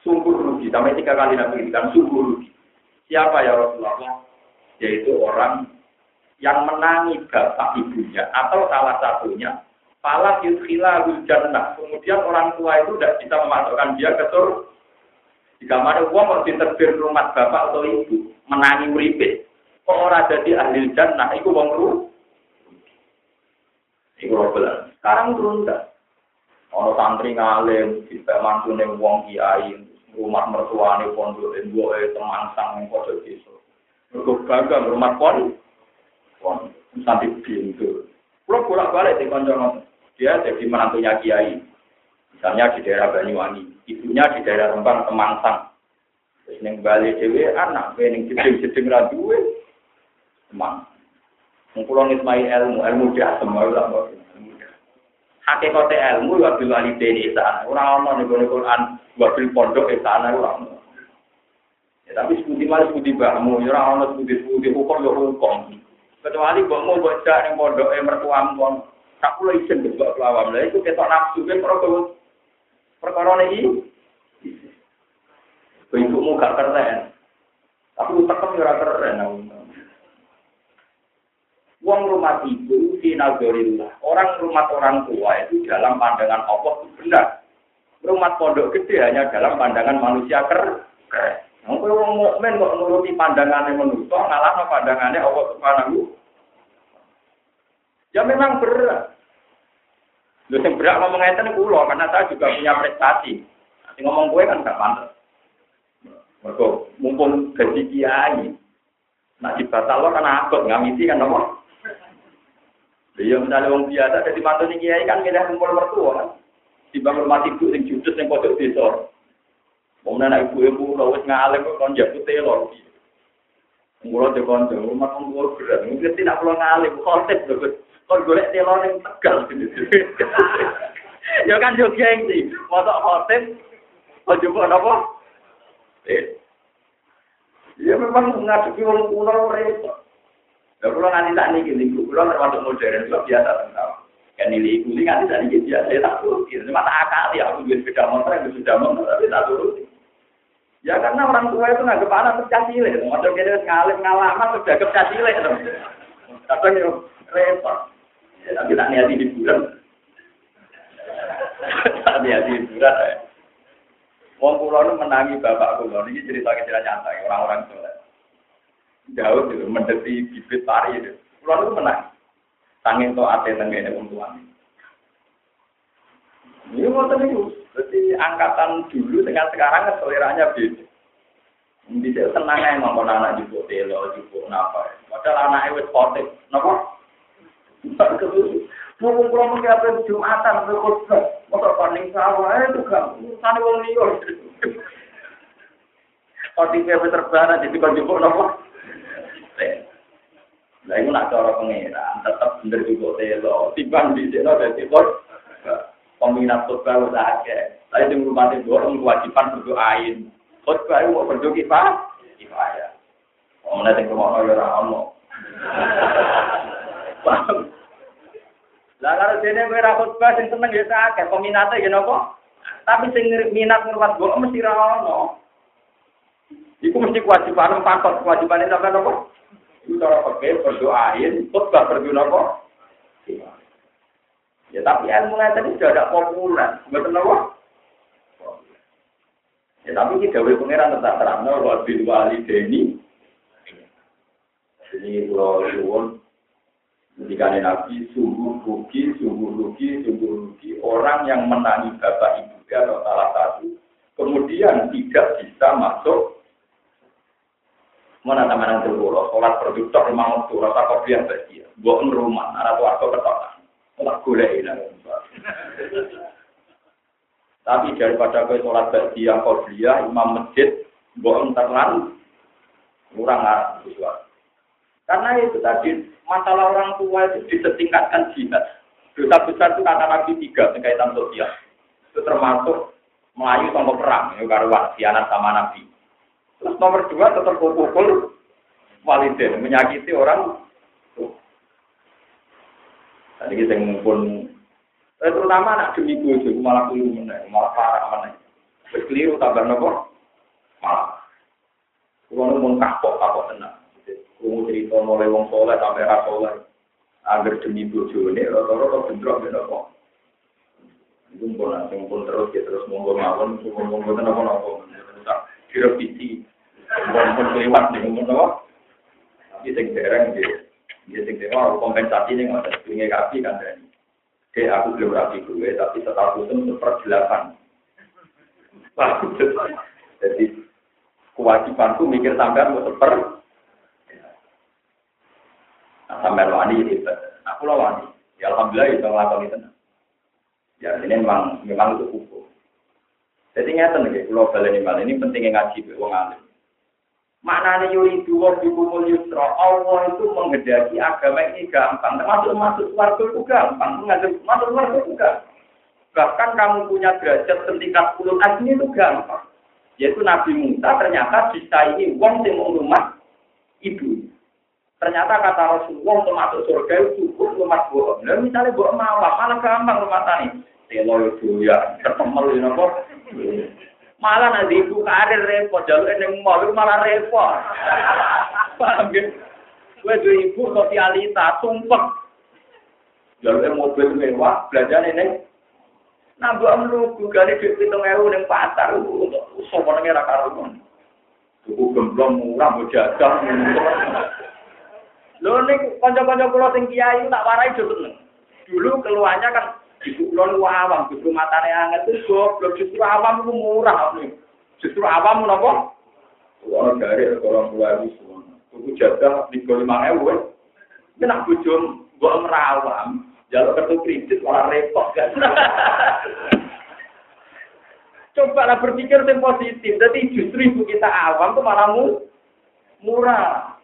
Speaker 1: Sungguh rugi. Sampai tiga kali Nabi kan sungguh rugi. Siapa ya Rasulullah? Yaitu orang yang menangi bapak ibunya atau salah satunya. Pala yudkhila jannah. Kemudian orang tua itu tidak bisa memasukkan dia ke surga. Jika mana uang mau diterbir rumah bapak atau ibu, menangi uripe. Kok orang jadi ahli jannah, itu uang rugi. Iku robelan. Sekarang turun dah. Ono santri ngalim, kita mantu wong kiai, rumah mertuane pondok dan dua teman sang neng pondok desa. Mergo bangga rumah pon, pon santri pintu. Pulau bolak balik di konco dia jadi menantunya kiai. Misalnya di daerah Banyuwangi, ibunya di daerah Rembang Temangsang. Terus neng Bali dewe anak, neng jeding-jeding raduwe, Temang. Mengkulon ismai ilmu, ilmu dia semua lah. Hakikate ilmu ya bil walidaini sana. Ora ono ning Quran wabil pondok sana ora ono. Ya tapi sebuti malah sebuti bahmu, ya ora ono sebuti-sebuti hukum ya hukum. Kecuali kok mau baca ning pondoke mertuamu kon. Tak kula isin mbok kelawam. Lah iku ketok nafsu kan perkara perkara iki. Ibumu gak keren. Tapi utekem ya ora keren. Uang rumah ibu di nazarillah. Orang rumah orang tua itu dalam pandangan Allah itu benar. Rumah pondok gede hanya dalam pandangan manusia ker. Mungkin orang mukmin kok nuruti pandangannya manusia, ngalah pandangannya Allah Subhanahu. Ya memang berat. Lu yang berat ngomong itu kulo karena saya juga punya prestasi. Nanti ngomong gue kan gak pantas. Mereka mumpung gaji kiai. Nah di batal lo kan akut ngamiti kan nomor. Iya misalnya orang biasa jadi mantu kiai kan milih kumpul mertua kan. Di bangun mati ibu yang judes yang pojok desa. Mau nana ibu ibu kalau wis ngalem kok kon jago telor. Mula de kon rumah kon luar berat. Mungkin tidak perlu ngalem lho. Kon golek telor yang tegal Ya kan yo gengsi. Mosok konsep kok coba napa? Eh. Ya memang ngadepi wong kuno repot. Ya kalau nanti tak nih gini, kalau termasuk modern itu biasa tentang kan ini ini nanti tak nih biasa ya tak turut. Cuma tak akal ya aku biar sepeda motor yang sudah motor tapi tak turut. Ya karena orang tua itu nggak kepala tercacile, motor kita ngalim ngalaman sudah kecacile. Kadang yang repot. Ya, tapi tak niati di bulan. tak niati di bulan. Ya. Wong kulo menangi bapak kulo ini cerita cerita nyata orang-orang soleh. Daud itu mendeti bibit pari itu. Pulau itu menang. Tangin to ate tenggene wong tuane. Ini mau itu. Jadi angkatan dulu dengan sekarang seleranya beda. Bisa tenang aja ngomong anak juga telo, juga napa. Padahal anaknya wis sportif. Napa? Ngomong pulau mungkin apa Jumatan, apa khutbah. Motor paling sawah, itu kan. Sana wong liya. Kalau tiga terbang, jadi kau juga napa. Nah itu nak cara pengeran, tetap bener juga telo. Timbang di telo dari kor, peminat udah ada. Tapi di rumah itu orang kewajiban berdoain. Khutbah itu berdoa kifah, kifayah. Oh, nanti rumah orang orang ono. Lah kalau dene kowe ra khutbah sing seneng ya akeh, peminate ya napa? Tapi sing minat ngurmat kok mesti ra ono. Iku mesti kewajiban pakot kewajiban itu apa? Itu cara pakai berdoain, khutbah berdoa apa? Ya tapi ilmu tadi sudah ada populer, betul apa? Ya tapi kita dewi pangeran tetap terang, wa bil wali deni. Jadi kalau suwon, Ketika Nabi sungguh rugi, sungguh rugi, sungguh rugi orang yang menangi bapak ibu atau salah satu, kemudian tidak bisa masuk mana teman yang sholat produktor memang waktu rasa kopi yang bahagia, buat rumah, anak tua atau ketokan, sholat gula ini. Tapi daripada kau sholat bahagia kopiah, imam masjid, buat terlalu kurang arah Karena itu tadi masalah orang tua itu disetingkatkan jihad. Dosa besar itu kata Nabi tiga berkaitan sosial. Itu termasuk melayu tanpa perang, ya karuan, anak sama Nabi. Terus nomor dua tetap pukul walidin, menyakiti orang Tadi kita ngumpul, eh, terutama anak demi bojo, malah keliru mana, malah parah mana. Terus keliru tambah nopo, malah. Kapok, kapok tenang. Kalau cerita mulai wong soleh sampai ras soleh, agar demi bojo ini, rata-rata bentrok pun nanti pun terus, ya terus monggo mawon, monggo monggo tenang apa, direvisi. Dereng dia, dia kompensasi kan dari. Aku belum rapi gue, tapi jadi kewajibanku mikir mau seper. Nah. Aku lah wani. Ya alhamdulillah itu itu. Ya ini memang memang itu hukum. Jadi nyata nih, kalau balik ini pentingnya ngaji, wong alim. Maknanya yuridu wa bikumul yusra. Allah itu menghendaki agama ini gampang. Termasuk masuk warga itu gampang. Masuk warga itu gampang. Bahkan kamu punya derajat setingkat puluh asli itu gampang. Yaitu Nabi Musa ternyata bisa ini wong mau rumah ibu. Ternyata kata Rasulullah untuk masuk surga itu cukup rumah bohong. Nah, misalnya bohong mawar, malah gampang rumah tani. Telo itu ya, tertemel ini apa? Malah nanti ibu karir repot, jalur yang mau malah repot. Paham ya? Gue dua ibu sosialita, sumpah. Jalur mobil mewah, belajar ini. Nah, gue amlu, gue gani duit hitung ewu yang pasar, sopan ngira karuan. Tuku gemblong murah, mau jajan. Lho, ini konco-konco pulau tinggi ayu tak warai juga Dulu keluarnya kan Ibu ku awam, justru matane anget itu goblok, justru awam itu murah. Justru awam nopo? Orang dari orang tua itu semua. Tuku jaga tiga lima ewu. Ini nak bujum, gua merawam. Jalur kartu kredit malah repot kan. Coba lah berpikir yang positif. Jadi justru ibu kita awam tuh malah murah.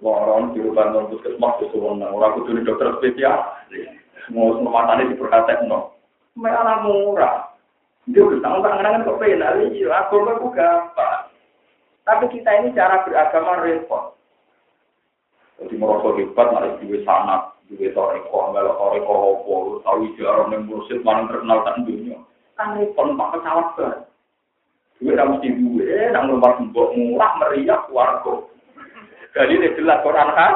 Speaker 1: Lorong di rumah non puskesmas itu orang kudu dokter spesialis mau sematanya diperkatek no. Malah murah. Dia bertanggung tangan kok penal iya, aku aku gampang. Tapi kita ini cara beragama repot. Jadi merasa hebat, malah juga sanat, juga toreko, melok toreko hopo, tahu jarang yang mursid, mana terkenal kan dunia. Kan repot, pak pesawat kan. Juga tidak mesti duwe, nang rumah sembok murah, meriah, warga. Jadi ini jelas Quran kan?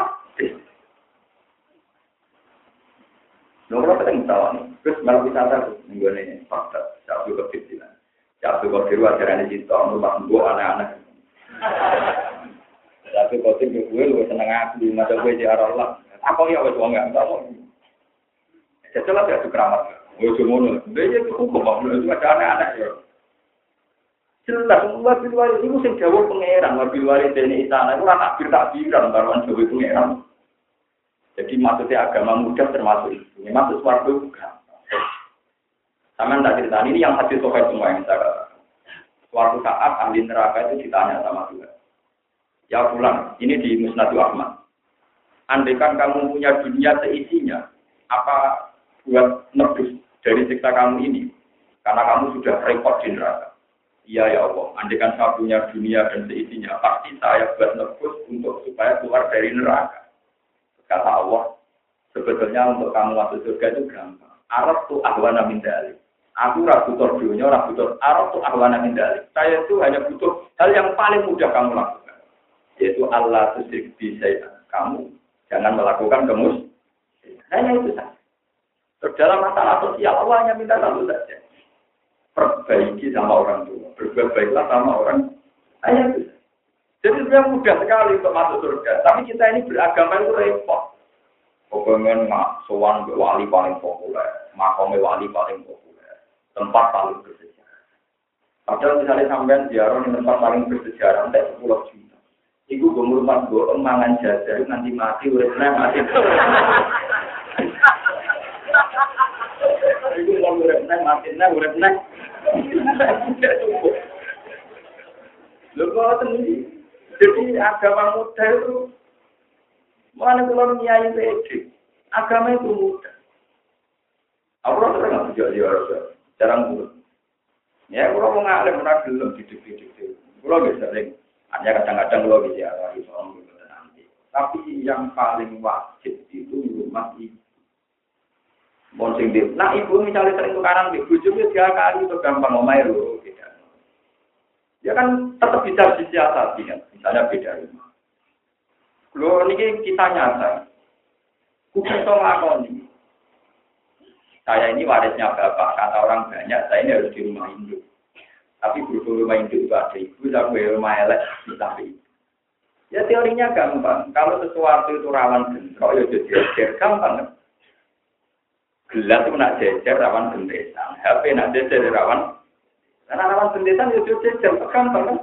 Speaker 1: Nomor apa yang tahu nih? Terus malah wisata tuh, minggu ini fakta, satu kecil Satu kecil ajaran di situ, rumah gue anak-anak. Satu kecil gue lu seneng aku, masa gue di Allah. Apa ya wes enggak enggak mau. Setelah ya keramat. Gue cuma nol. Dia itu hukum, itu ada anak-anak ya. Jelas, wabil wali itu sing jawab pangeran, wabil wali ini istana itu tak takbir takbiran, baruan jawab pangeran. Jadi maksudnya agama mudah termasuk itu. Ini masuk suatu bukan. Sama tak cerita ini yang hadis sokai semua yang saya katakan. Suatu saat ahli neraka itu ditanya sama Tuhan. Ya pulang, ini di Musnadu Ahmad. Andaikan kamu punya dunia seisinya, apa buat nebus dari siksa kamu ini? Karena kamu sudah repot di neraka. Iya ya Allah, andaikan saya punya dunia dan seisinya, pasti saya buat nebus untuk supaya keluar dari neraka. Kata Allah, sebetulnya untuk kamu masuk surga itu gampang. Arab tuh ahwana min dalik. Aku ragu butuh dunia, ragu butuh Arab tuh ahwana min dalik. Saya itu hanya butuh hal yang paling mudah kamu lakukan. Yaitu Allah tusyrik saya. Kamu jangan melakukan kemus. Hanya itu saja. Dalam masalah sosial, Allah hanya minta satu saja. Perbaiki sama orang tua. Berbuat baiklah sama orang. Hanya itu jadi sebenarnya mudah sekali untuk masuk surga. Tapi kita ini beragama itu repot. Kepengen mak sowan wali paling populer, makomnya wali paling populer, tempat paling bersejarah. Padahal misalnya sampean ziarah di tempat paling bersejarah, entah sepuluh juta. Iku gue ngurmat gue emangan jajar, nanti mati, udah mati. Iku mau urip nang mati nang urip nang. Lho kok Jadi agama muda itu mana kalau nyai pede, agama itu muda. Aku rasa nggak bisa dia rasa, jarang dulu. Ya, kalau mau ngalim pernah belum didik-didik. Kalau bisa sering, hanya kadang-kadang kalau bisa arah Islam nanti. Tapi yang paling wajib itu rumah ibu. Monsing dia. Nah ibu misalnya sering tukaran di bujungnya tiga kali itu gampang ngomai lu. Ya kan tetap bisa disiasati kan. Misalnya beda rumah. Lo ini kita nyata. Kudu ngelakoni. Saya ini warisnya bapak, kata orang banyak, saya ini harus di rumah induk. Tapi berhubung rumah induk itu ada ibu, saya rumah elek, tapi Ya teorinya gampang. Kalau sesuatu itu rawan bentrok, ya jadi gampang. Gelas itu nak jejer rawan bentesan. HP nak jejer rawan. Karena rawan bentesan ya jejer. Gampang kan?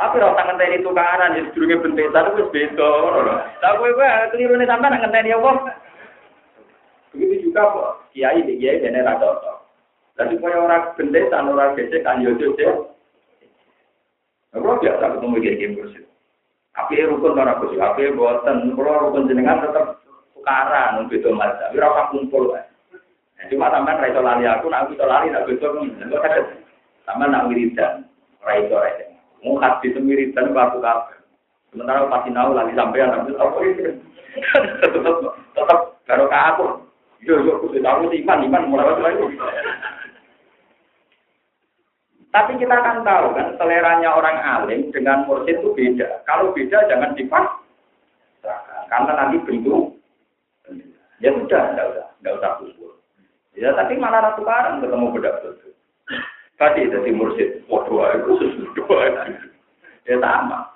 Speaker 1: Tapi rasa ngenteni tukaran ya sedurunge bentesan itu beda. Tapi gue keliru nih sampai nak ngenteni apa? Begitu juga kok. Kiai di kiai dan era cocok. Tapi kaya orang bentesan orang becek kan yo jejer. Kalau biasa ketemu kiai bersih. Tapi rukun orang bersih. Tapi buatan. Kalau rukun jenengan tetap tukaran beda mazhab ora kumpul cuma sampean ra lali aku nek aku iso lali nek beda sampean nak wiridan ra iso ra mau hati semiridan aku kabeh sementara pas sinau lali sampean aku apa iki tetep tetep karo aku yo yo kudu tahu iman iman mulai lagi tapi kita akan tahu kan seleranya orang alim dengan mursyid itu beda. Kalau beda jangan dipas. Karena nanti bentuk Ya sudah, enggak usah, enggak usah kumpul. Ya tapi malah ratu karang ketemu bedak bedak. Tadi jadi mursid, waduh, itu sesuatu Ya sama.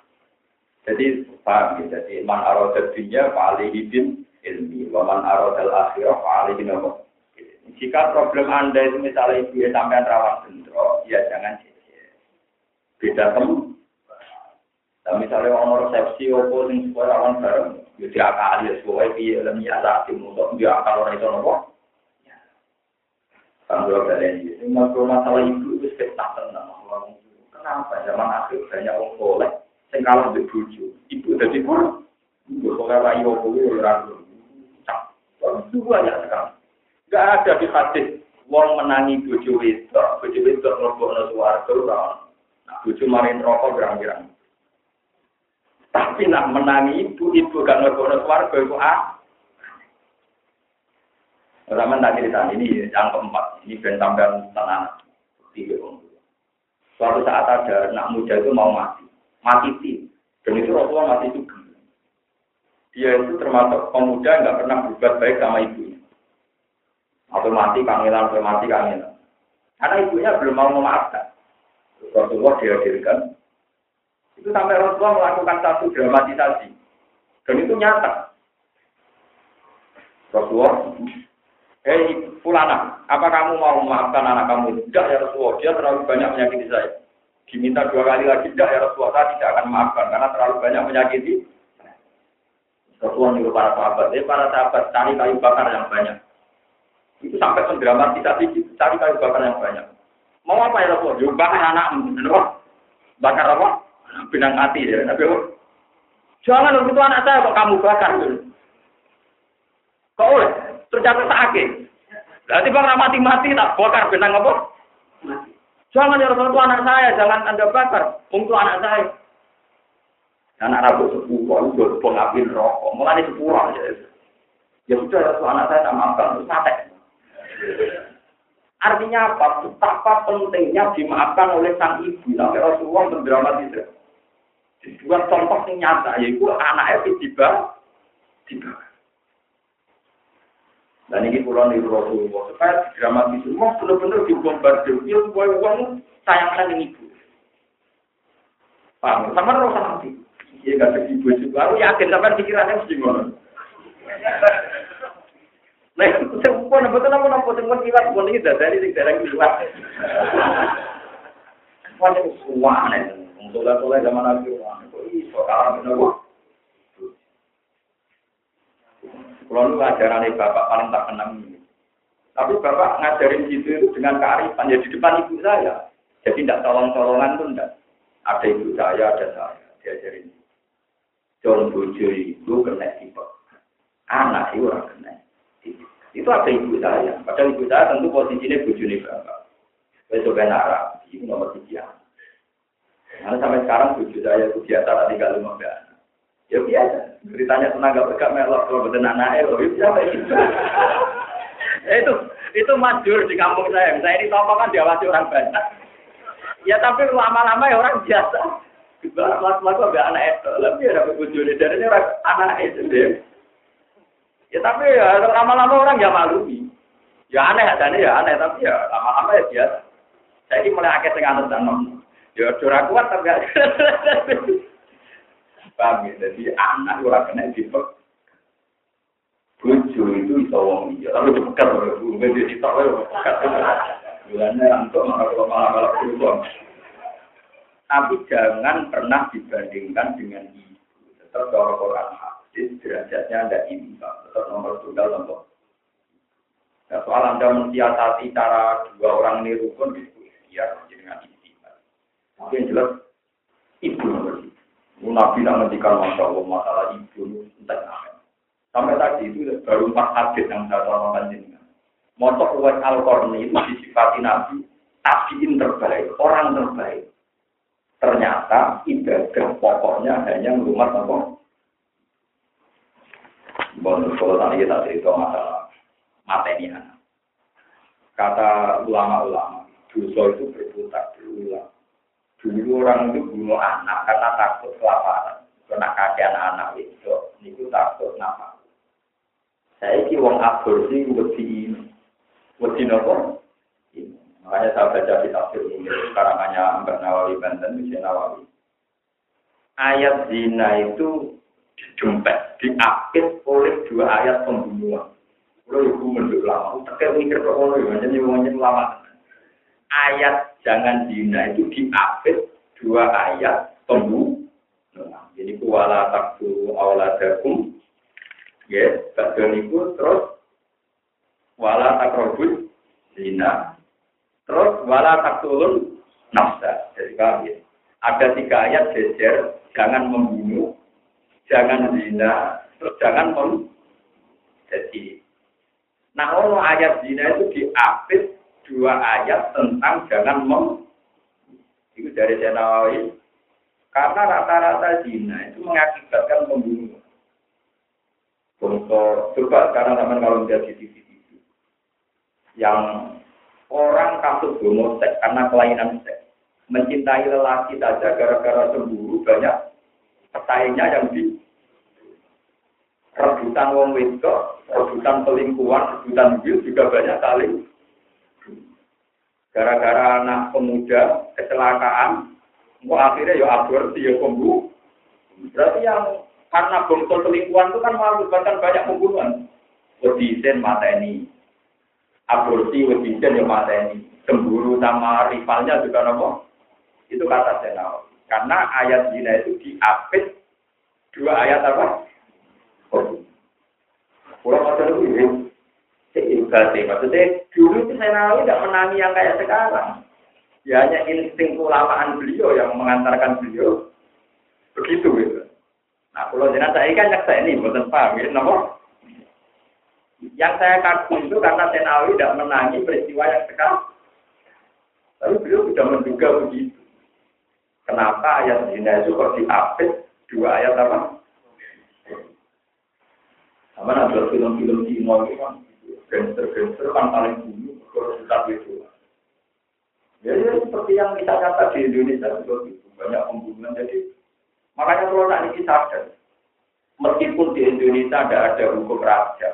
Speaker 1: Jadi paham ya, jadi man arodat dunia paling hidin ilmi, man arodat akhirah paling apa? Jika problem anda itu misalnya ibu ya sampai rawan bentrok, ya jangan jejer. Beda temu. Nah, misalnya orang resepsi, opo sing sekolah rawan bareng, Ya diakali ya sesuai piye lan ya untuk dia akal ora iso nopo. Kalau kalian ini, masalah ibu itu tak tenang. Kenapa zaman akhir banyak orang soleh, yang kalah di buju, ibu jadi kurang. Ibu soleh rayu aku itu ragu. Itu banyak sekali. Gak ada di hadis wong menangi buju itu, buju itu ngelobok suwarga, nah buju marin rokok gerang-gerang. Tapi nak menangi ibu, ibu gak ngegono keluarga itu ah. Pertama tak cerita ini yang keempat, ini ben sampean tenang. Tiga Suatu saat ada anak muda itu mau mati, mati tim. Dan itu Rasulullah mati juga. Dia itu termasuk pemuda nggak pernah berbuat baik sama ibunya. Atau mati kangelan, atau mati kangelan. Karena ibunya belum mau memaafkan. Rasulullah dihadirkan, itu sampai Rasulullah melakukan satu dramatisasi. Dan itu nyata. Rasulullah, hei fulana, apa kamu mau memaafkan anak kamu? Tidak ya Rasulullah, dia terlalu banyak menyakiti saya. Diminta dua kali lagi, tidak ya Rasulullah, saya tidak akan memaafkan karena terlalu banyak menyakiti. Rasulullah nyuruh para sahabat, eh para sahabat cari kayu bakar yang banyak. Itu sampai pendramatisasi, cari kayu bakar yang banyak. Mau apa ya Rasulullah? Bakar anakmu, bakar apa? benang mati ya. Nabi Jangan untuk anak saya kok kamu bakar dulu. Kok oleh terjatuh sakit. Berarti bang mati-mati tak bakar benang apa? Jangan ya Rasulullah anak saya, jangan anda bakar untuk anak saya. Anak rabu sepuluh, itu pengapin rokok, mulai sepuluh ya. Ya sudah ya anak saya tak maafkan, itu sate. Artinya apa? Betapa pentingnya dimaafkan oleh sang ibu. Sampai Rasulullah mendramatisir. Dua contoh yang nyata, yaitu anaknya tiba tiba. Dan ini pulau di Rasulullah supaya dramatis semua benar-benar dibombardir. Dia supaya uang sayangkan yang ibu. Paham? Sama rasa nanti. Iya ada ibu juga. Aku yakin sampai pikirannya mesti ngono. Nah, sempurna betul apa nopo sempurna kiwat pun ini dari sing dereng kiwat. Wah, itu suwane. Untuk lah zaman Nabi iso kalah Kalau ajaran bapak paling tak kenang ini. Tapi bapak ngajarin gitu itu dengan kearifan ya di depan ibu saya. Jadi tidak tolong-tolongan tuh enggak. Ada ibu saya, ada saya. Diajarin. Jangan bojo itu kena tipe. Anak itu orang kena. Itu ada ibu saya. Padahal ibu saya tentu posisinya bojone bapak. Besok kan Arab. Itu nomor tiga. Karena sampai sekarang bojo saya itu biasa tak lima belas. Ya biasa. Ceritanya tenaga berkak melok kalau betul anaknya, loh itu siapa itu? itu majur di kampung saya. Saya ini toko kan diawasi orang banyak. Ya tapi lama-lama ya orang biasa. Lama-lama gak anak itu. Lebih ada bujuni dari orang anak itu deh. Ya tapi ya lama-lama orang ya malu. Ya aneh adanya ya aneh tapi ya lama-lama ya biasa. Saya ini mulai akhir tengah dan Ya curah kuat tapi Paham ya? Jadi anak orang kena dipek. Bojo itu iso wong iya, tapi dipekat oleh bu, jadi ditok oleh pekat. Bulannya kalau malah malah berubah. Tapi jangan pernah dibandingkan dengan ibu. Tetap kalau Quran hadis derajatnya ada imbang. Tetap nomor tunggal nomor. Nah, soal anda mensiasati cara dua orang ini rukun itu ya dengan istimewa. Tapi yang jelas ibu nomor Nabi nak ngendikan masya Allah masalah ibu entah Sampai tadi itu baru empat hadis yang saya terangkan jenengan. Motor Uwais al itu disifati Nabi tabiin terbaik, orang terbaik. Ternyata ibadah pokoknya hanya rumah apa? Bonus kalau tadi kita cerita masalah materi anak. Kata ulama-ulama, dosa itu berputar. Dulu orang itu bunuh anak karena takut kelaparan. Karena kajian anak itu, itu takut nama. Saya ini wong aborsi wedi ini. Wedi nopo? Makanya saya baca di tafsir ini, karangannya Mbak Nawawi Banten, Mbak Nawawi. Ayat zina itu dijempet, diapit oleh dua ayat pembunuhan. Kalau ibu menduk lama, tekan mikir kok ngono ya, jadi wongnya lama. Ayat jangan zina itu diapit dua ayat pembunuhan. Jadi kuala taktu awladakum ya bagian itu terus wala takrobut zina. Terus wala taktulun nafsa. Jadi kalian ada tiga ayat jejer jangan membunuh jangan zina terus jangan mem jadi. Nah kalau ayat zina itu diapit dua ayat tentang jangan mem itu dari Nawawi. Karena rata-rata zina itu mengakibatkan pembunuhan. Untuk coba sekarang teman kalau melihat di TV yang orang kasus homoseks karena kelainan seks mencintai lelaki saja gara-gara cemburu banyak pesaingnya yang di rebutan wong wedok, rebutan pelingkuhan, rebutan bil juga banyak saling gara-gara anak pemuda kecelakaan, mau akhirnya ya aborsi ya pembunuh. Berarti yang karena bongkol selingkuhan itu kan mengakibatkan banyak pembunuhan. Wedisen mata ini, aborsi wedisen ya mata ini, cemburu sama rivalnya juga nopo. Itu kata saya Karena ayat zina itu diapit dua ayat apa? Oh. Kurang ada lebih Berarti maksudnya dulu itu saya nawi tidak menangi yang kayak sekarang. Ya hanya insting kulamaan beliau yang mengantarkan beliau begitu gitu. Nah kalau jenazah saya kan saya ini bukan paham ya, nomor. Yang saya kagum itu karena saya nawi tidak menangi peristiwa yang sekarang. Tapi beliau sudah menduga begitu. Kenapa ayat zina itu kok diapit dua ayat apa? Sama ada film-film di kan gangster-gangster kan paling dulu kalau kita itu. Ya, ya seperti yang kita kata di Indonesia gitu. banyak pembunuhan. Jadi makanya kalau tak ini sadar, meskipun di Indonesia tidak ada hukum raja,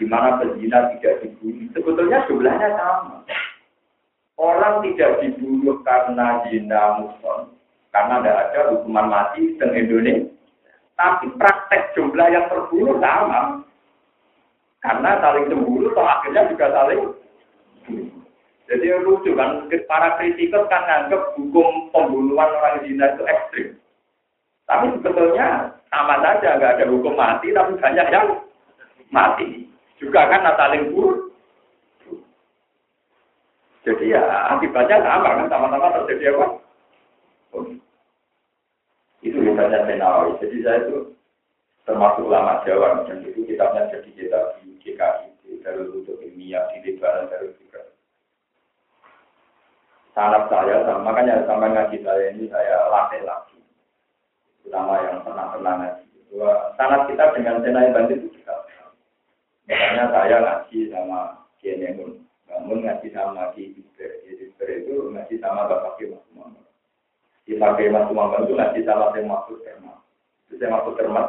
Speaker 1: di mana pezina tidak dibunuh, sebetulnya jumlahnya sama. Orang tidak dibunuh karena zina muson, karena tidak ada hukuman mati di Indonesia. Tapi praktek jumlah yang terbunuh sama. Karena saling cemburu, toh akhirnya juga saling Jadi lucu kan, para kritikus kan nganggap hukum pembunuhan orang zina itu ekstrim. Tapi sebetulnya sama saja, nggak ada hukum mati, tapi banyak yang mati. Juga kan saling buruk. Jadi ya akibatnya sama kan, sama-sama terjadi apa? Itu misalnya Senawi. Jadi saya itu termasuk ulama Jawa, dan itu kitabnya jadi kitab GKI, dari untuk ilmiah, di lebaran, dari juga. Sangat saya, makanya sampai ngaji saya ini saya latih lagi. Terutama yang pernah-pernah ngaji. Sangat kita dengan Senai Bandit itu juga. Misalnya saya ngaji sama Kiai namun ngaji sama Ki Iber. Ki Iber itu ngaji sama Bapak Ki Mas. Di Pakai Mas Muhammad itu ngaji sama Saya Mahfud Termat. Saya Mahfud Termat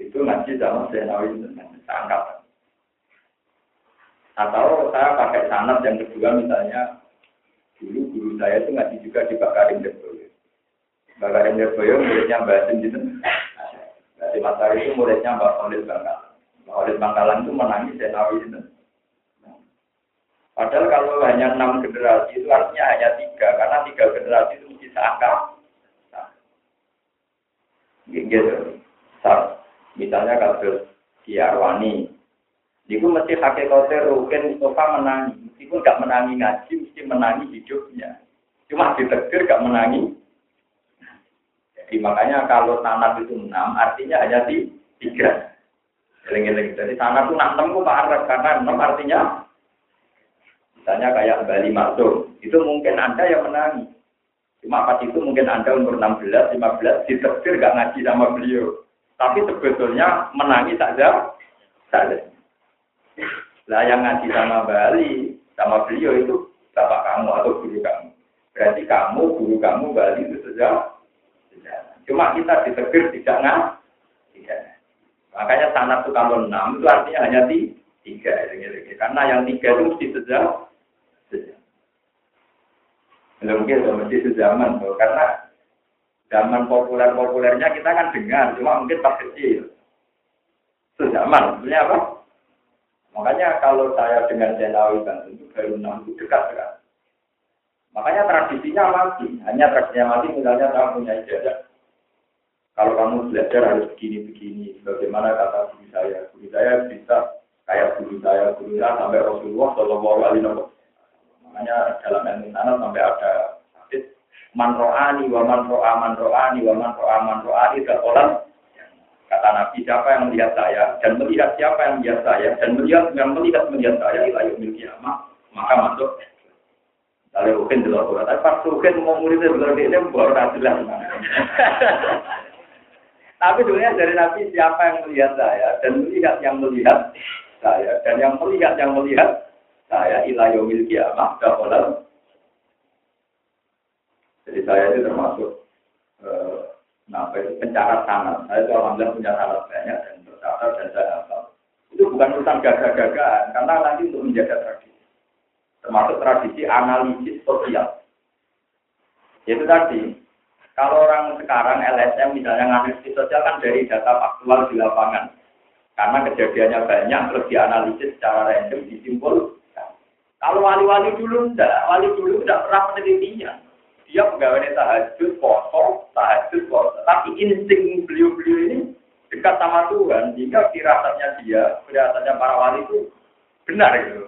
Speaker 1: itu ngaji sama Saya Nawin angkatan. Atau saya pakai sanat yang kedua misalnya dulu guru saya itu ngaji juga di Bakarim Derboyo. Bakarim Derboyo muridnya Mbak Asim gitu. Di Matahari itu muridnya Mbak Khalid Bangkalan. Mbak Khalid Bangkalan itu menangis saya Nawin Padahal kalau hanya enam generasi itu artinya hanya tiga, karena tiga generasi itu mesti seangkat. Nah. Gitu. Misalnya kasus Kiarwani, itu mesti hakikatnya Rukin Mustafa menangi, meskipun gak menangi ngaji, mesti menangi hidupnya. Cuma ditegur gak menangi. Jadi makanya kalau tanah itu enam, artinya hanya di tiga. Jadi tanah itu enam, itu Pak karena enam artinya Misalnya kayak Bali Maksum, itu mungkin Anda yang menangi. Cuma pas itu mungkin Anda umur 16, 15, diterbir gak ngaji sama beliau. Tapi sebetulnya menangi saja, saja. Lah yang ngaji sama Bali, sama beliau itu bapak kamu atau guru kamu. Berarti kamu, guru kamu, Bali itu saja. Cuma kita diterbir tidak ngaji. Tidak. Makanya sanat itu kalau enam itu artinya hanya tiga. Karena yang tiga itu mesti sejauh belum mungkin mesti tuh, karena zaman populer-populernya kita kan dengar, cuma mungkin pas kecil. Zaman, sebenarnya apa? Makanya kalau saya dengan Jenawi Banten itu baru enam itu dekat sekali. Makanya tradisinya mati, hanya tradisinya mati misalnya kamu punya ijazah. Kalau kamu belajar harus begini-begini, bagaimana kata guru saya, guru saya bisa kayak guru saya, guru saya sampai Rasulullah Shallallahu Alaihi Wasallam Makanya dalam ilmu tanah sampai ada hadis man wa man ro'a man ro'ani wa man ro'a man ro'ani orang kata Nabi siapa yang melihat saya dan melihat siapa yang melihat saya dan melihat yang melihat melihat saya ila yaumil kiamah maka masuk Lalu mungkin di luar tapi pas mungkin mau muridnya belum ini baru jelas. Tapi sebenarnya dari Nabi siapa yang melihat saya dan melihat yang melihat saya dan yang melihat yang melihat saya ila yaumil kiamah dakolan. Jadi saya itu termasuk eh, nah, itu pencatat. Saya itu alhamdulillah punya sanat banyak dan tercatat dan saya hafal. Itu bukan urusan gagah-gagahan, karena nanti untuk menjaga tradisi. Termasuk tradisi analisis sosial. Itu tadi, kalau orang sekarang LSM misalnya analisis sosial kan dari data faktual di lapangan. Karena kejadiannya banyak, terus dianalisis secara random, disimpul, kalau wali-wali dulu enggak, wali dulu enggak pernah penelitinya. Dia pegawai tahajud, poso, tahajud, poso. Tapi insting beliau-beliau ini dekat sama Tuhan, sehingga firasatnya dia, firasatnya para wali itu benar gitu.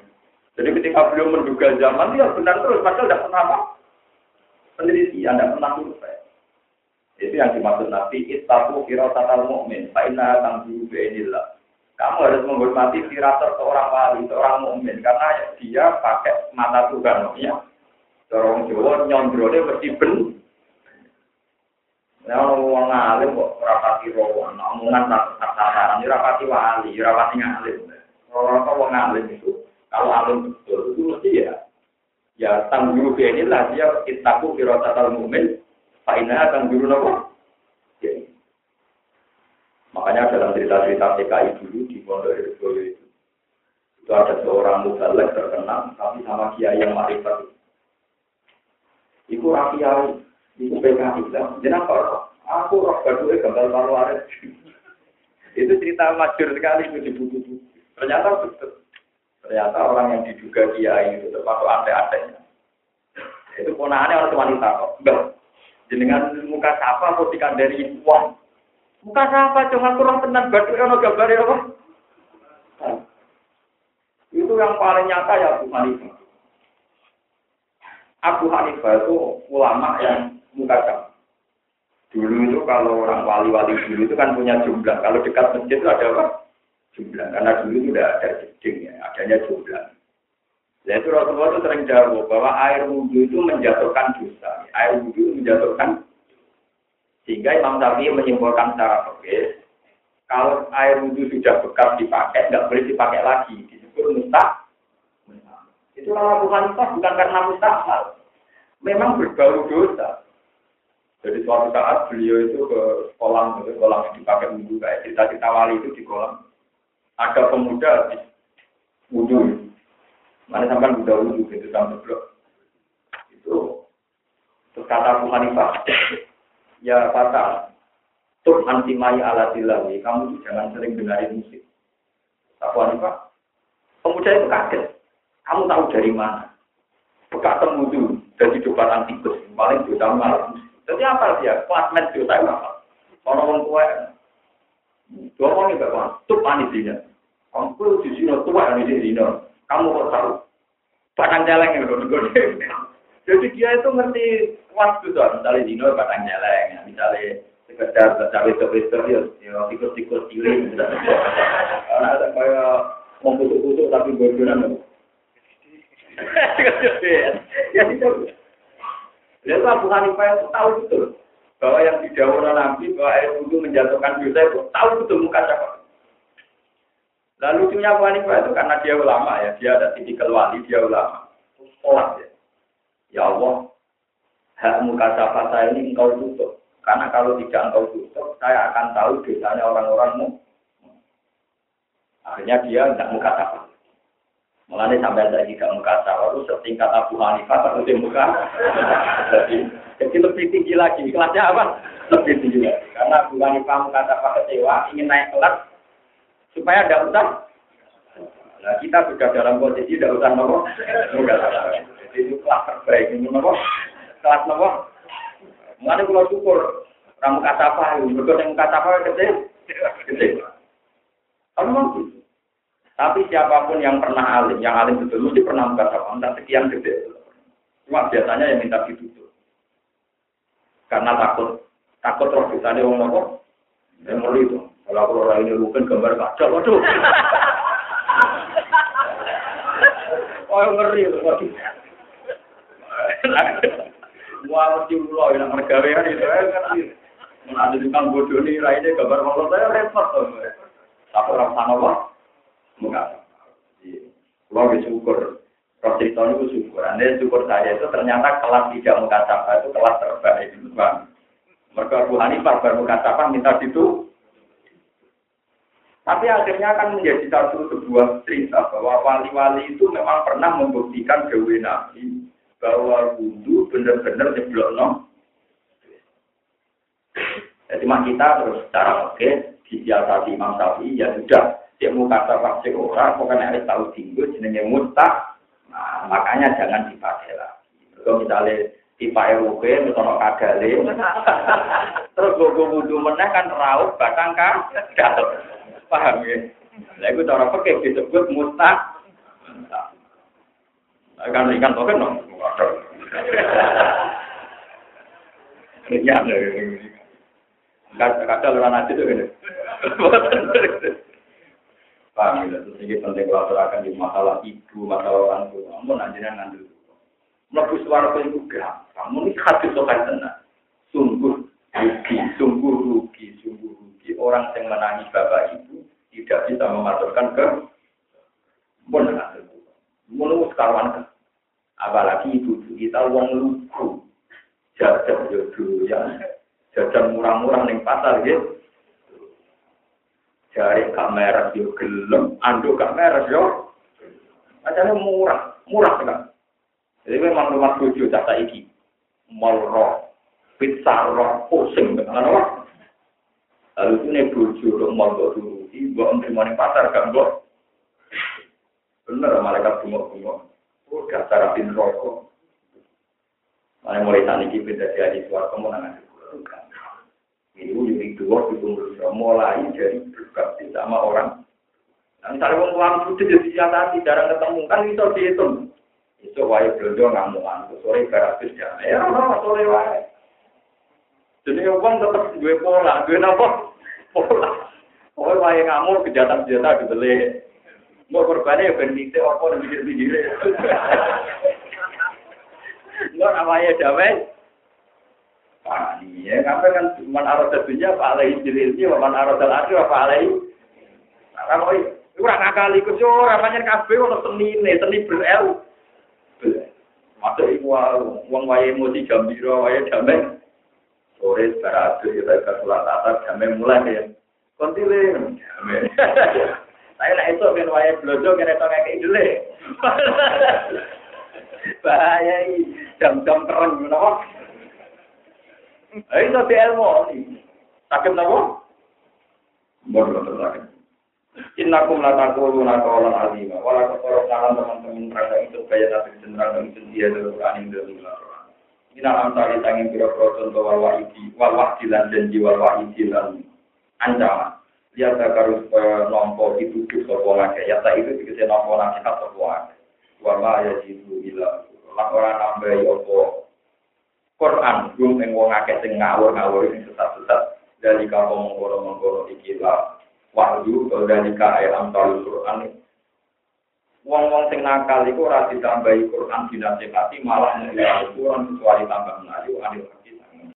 Speaker 1: Jadi ketika beliau menduga zaman, dia benar terus, padahal tidak pernah apa? Penelitian, tidak pernah survei. Itu yang dimaksud Nabi, ittaku firasatal mu'min, fa'inna tangguh bi'inillah. Kamu harus menghormati firasat seorang wali, seorang mukmin karena dia pakai mata Tuhan, ya. Orang Jawa nyondrone mesti ben. Nah, wong alim kok rapati rowan, omongan tataran, rapati wali, rapati ngalim. Orang kok wong itu, kalau alim betul itu mesti ya, ya tanggung ini lah dia kitaku firasat mukmin, Fa'inah tanggung nopo. Makanya dalam cerita-cerita PKI dulu di Pondok Redoyo itu, itu ada seorang mubalek terkenal, tapi sama kiai yang marifat. Iku rakyat, iku PKI, dan apa? Aku roh berdua gambar malu itu cerita majur sekali itu di buku-buku. Ternyata betul. Ternyata orang yang diduga kiai itu termasuk aneh-anehnya. Itu ponakannya orang wanita kok. Enggak. Jenengan muka siapa kok dari uang. Muka siapa cuma kurang tenang batu kan gambar apa? Itu yang paling nyata ya Abu Hanifah. Abu Hanifah itu ulama yang muka siapa. Dulu itu kalau orang wali-wali dulu itu kan punya jumlah. Kalau dekat masjid itu ada apa? Jumlah. Karena dulu itu tidak ada jeding ya, adanya jumlah. Nah itu Rasulullah itu sering jawab bahwa air wudhu itu menjatuhkan dosa. Air wudhu menjatuhkan sehingga Imam Syafi'i menyimpulkan secara fikih kalau air wudhu sudah bekas dipakai nggak boleh dipakai lagi disebut mustah. Itu kalau bukan bukan karena mustahil. Memang berbau dosa. Jadi suatu saat beliau itu ke kolam, ke kolam yang dipakai wudhu kayak cerita-cerita wali itu di kolam. Ada pemuda di wudhu. Mana sampai udah wudhu gitu sampai blok. Itu terus kata Abu Hanifah, ya fatal. Tuh anti maya ala dilawi, kamu jangan sering dengarin musik. Abu Hanifah, pemuda itu kaget. Kamu tahu dari mana? Bekas wudhu dari coba antikus, paling dosa malam. Jadi apa dia? Klasmen juta apa? Orang orang tua. Dua orang ini bapak, tuh panik dia. Kamu di sini tua di sini. Kamu kok tahu? Batang celeng yang Jadi dia itu ngerti waktu tuh, misalnya dino batang ya. misalnya sekedar cawe cawe ya, ya tikus-tikus cilik. Karena ada kayak kusuk-kusuk tapi bodohan. Lalu Abu Hanifah itu tahu betul bahwa yang didawuhkan Nabi bahwa air wudhu menjatuhkan dosa itu tahu betul muka siapa. Lalu lucunya Abu Hanifah itu karena dia ulama ya, dia ada tipikal wali, dia ulama. Sholat ya. Ya Allah, hak muka siapa saya ini engkau tutup. Karena kalau tidak engkau tutup, saya akan tahu dosanya orang-orangmu. Akhirnya dia tidak muka siapa. Mulanya sampai saya tidak muka itu setingkat Abu Hanifah atau di muka. Jadi, lebih tinggi lagi. Kelasnya apa? Lebih tinggi lagi. Karena Abu Hanifah muka sawah kecewa, ingin naik kelas supaya ada utang. Nah, kita sudah dalam posisi tidak utang nopo. Jadi itu kelas terbaik ini nopo. Kelas nopo. Mulanya kalau syukur. Orang muka sawah, berikut yang muka sawah kecil. Kecil. Kamu mau tapi siapa pun yang pernah alim, yang alim betul mesti pernah mengatakan entah sekian gede. Cuma biasanya yang minta ditutup. Karena takut, takut roh kita ada orang apa? Yang itu. Kalau aku orang ini bukan gambar kaca, waduh. Oh ngeri itu, waduh. Wah, mesti ulo yang mergawean itu, tukang bodoh nih, raine gambar kalau saya repot. Tapi orang sana, wah. Enggak. Kalau bersyukur, Roh cerita itu syukur. Anda syukur saya itu ternyata kelas tidak muka sapa itu kelas terbaik. Bang. Mereka Abu Hanifah bermuka sapa minta itu. Tapi akhirnya akan menjadi satu sebuah cerita bahwa wali-wali itu memang pernah membuktikan Dewi Nabi bahwa wudhu benar-benar nyeblok no. Jadi kita terus secara oke disiasati Imam Syafi'i ya sudah Cek muka kata cek orang, pokoknya harus tahu tinggal jenenge muta. Nah, makanya jangan dipakai lagi. Kalau misalnya dipakai ruke, misalnya kagale, terus gue wudhu meneh kan raup batang kan. Paham ya? Nah, itu cara pakai disebut muta. Kan ikan token dong. Iya, kadang orang nanti tuh gini. Paham ya, terus ini penting kalau terangkan di masalah ibu, masalah orang tua. Kamu nantinya ngambil. Melebu suara itu gerak. Kamu ini hati sokan tenang. Sungguh rugi, sungguh rugi, sungguh rugi. Orang yang menangis bapak ibu tidak bisa mematurkan ke ngambil. Menurut kawan apalagi ibu kita uang lugu. Jajan jodoh ya. Jajan murah-murah ning pasar gitu. Jari kamera yo gelem, anduk kamera yo. Macamnya murah, murah kan. Jadi memang rumah tujuh data iki. Mal roh, pizza roh, pusing apa? Lalu itu nih bojo dong mau mbok turuti, mbok nerima ning pasar gak mbok. Bener malaikat bungok-bungok. Oh, dasar bin rokok. Mana mulai tani kita beda jadi suara kemenangan. Ini jadi dua ditunggu mulai dari berkati sama orang. Dan cari uang uang putih jadi jarang ketemu kan itu dihitung. Itu wae belanja ngamuan, sore beratus jam. Ya, sore wae. Jadi uang tetap gue pola, gue napa? Pola. Oh, wae ngamuk kejahatan-kejahatan dibeli. Mau korbannya ya berdiri apa dan pikir-pikir. Enggak namanya damai. Pak ya, kamu kan cuma arah satunya Pak Alai Jililnya, man arah akhir Pak Alai. Nah, kamu itu orang akal ikut sih orang banyak kafe orang seni nih, seni berel. Masuk iku uang wae emosi gembira, wae damai. Sore beradu kita ke sholat asar damai mulai ya. Kontile damai. Saya nak itu kan wae blojo kena to kayak dulu. Bahaya jam-jam keren menapa? Ayo tapi ilmu. Sakit napa? Bodoh sakit. Innakum la taquluna qawlan azima wa la taquluna teman-teman rasa itu kaya nabi jenderal itu dia dalam Quran ini dalam Quran. Ina amsali tanging pira-pira contoh wal wahidi wal wahdi lan janji wal wahidi lan ancaman. Lihat harus nompo itu sapa ngake. Ya tak itu dikese nompo nasihat sapa ngake. Wa ma yajidu ila lan ora nambahi apa Quran gum ing wong akeh sing ngawur-ngawur sing sesat-sesat. Dari kamu mengkono-mengkono iki lah wahyu atau dari alam talul Quran. Wong-wong sing nakal iku ora ditambahi Quran dinasihati malah mengira Quran kecuali tambah menayu anil haki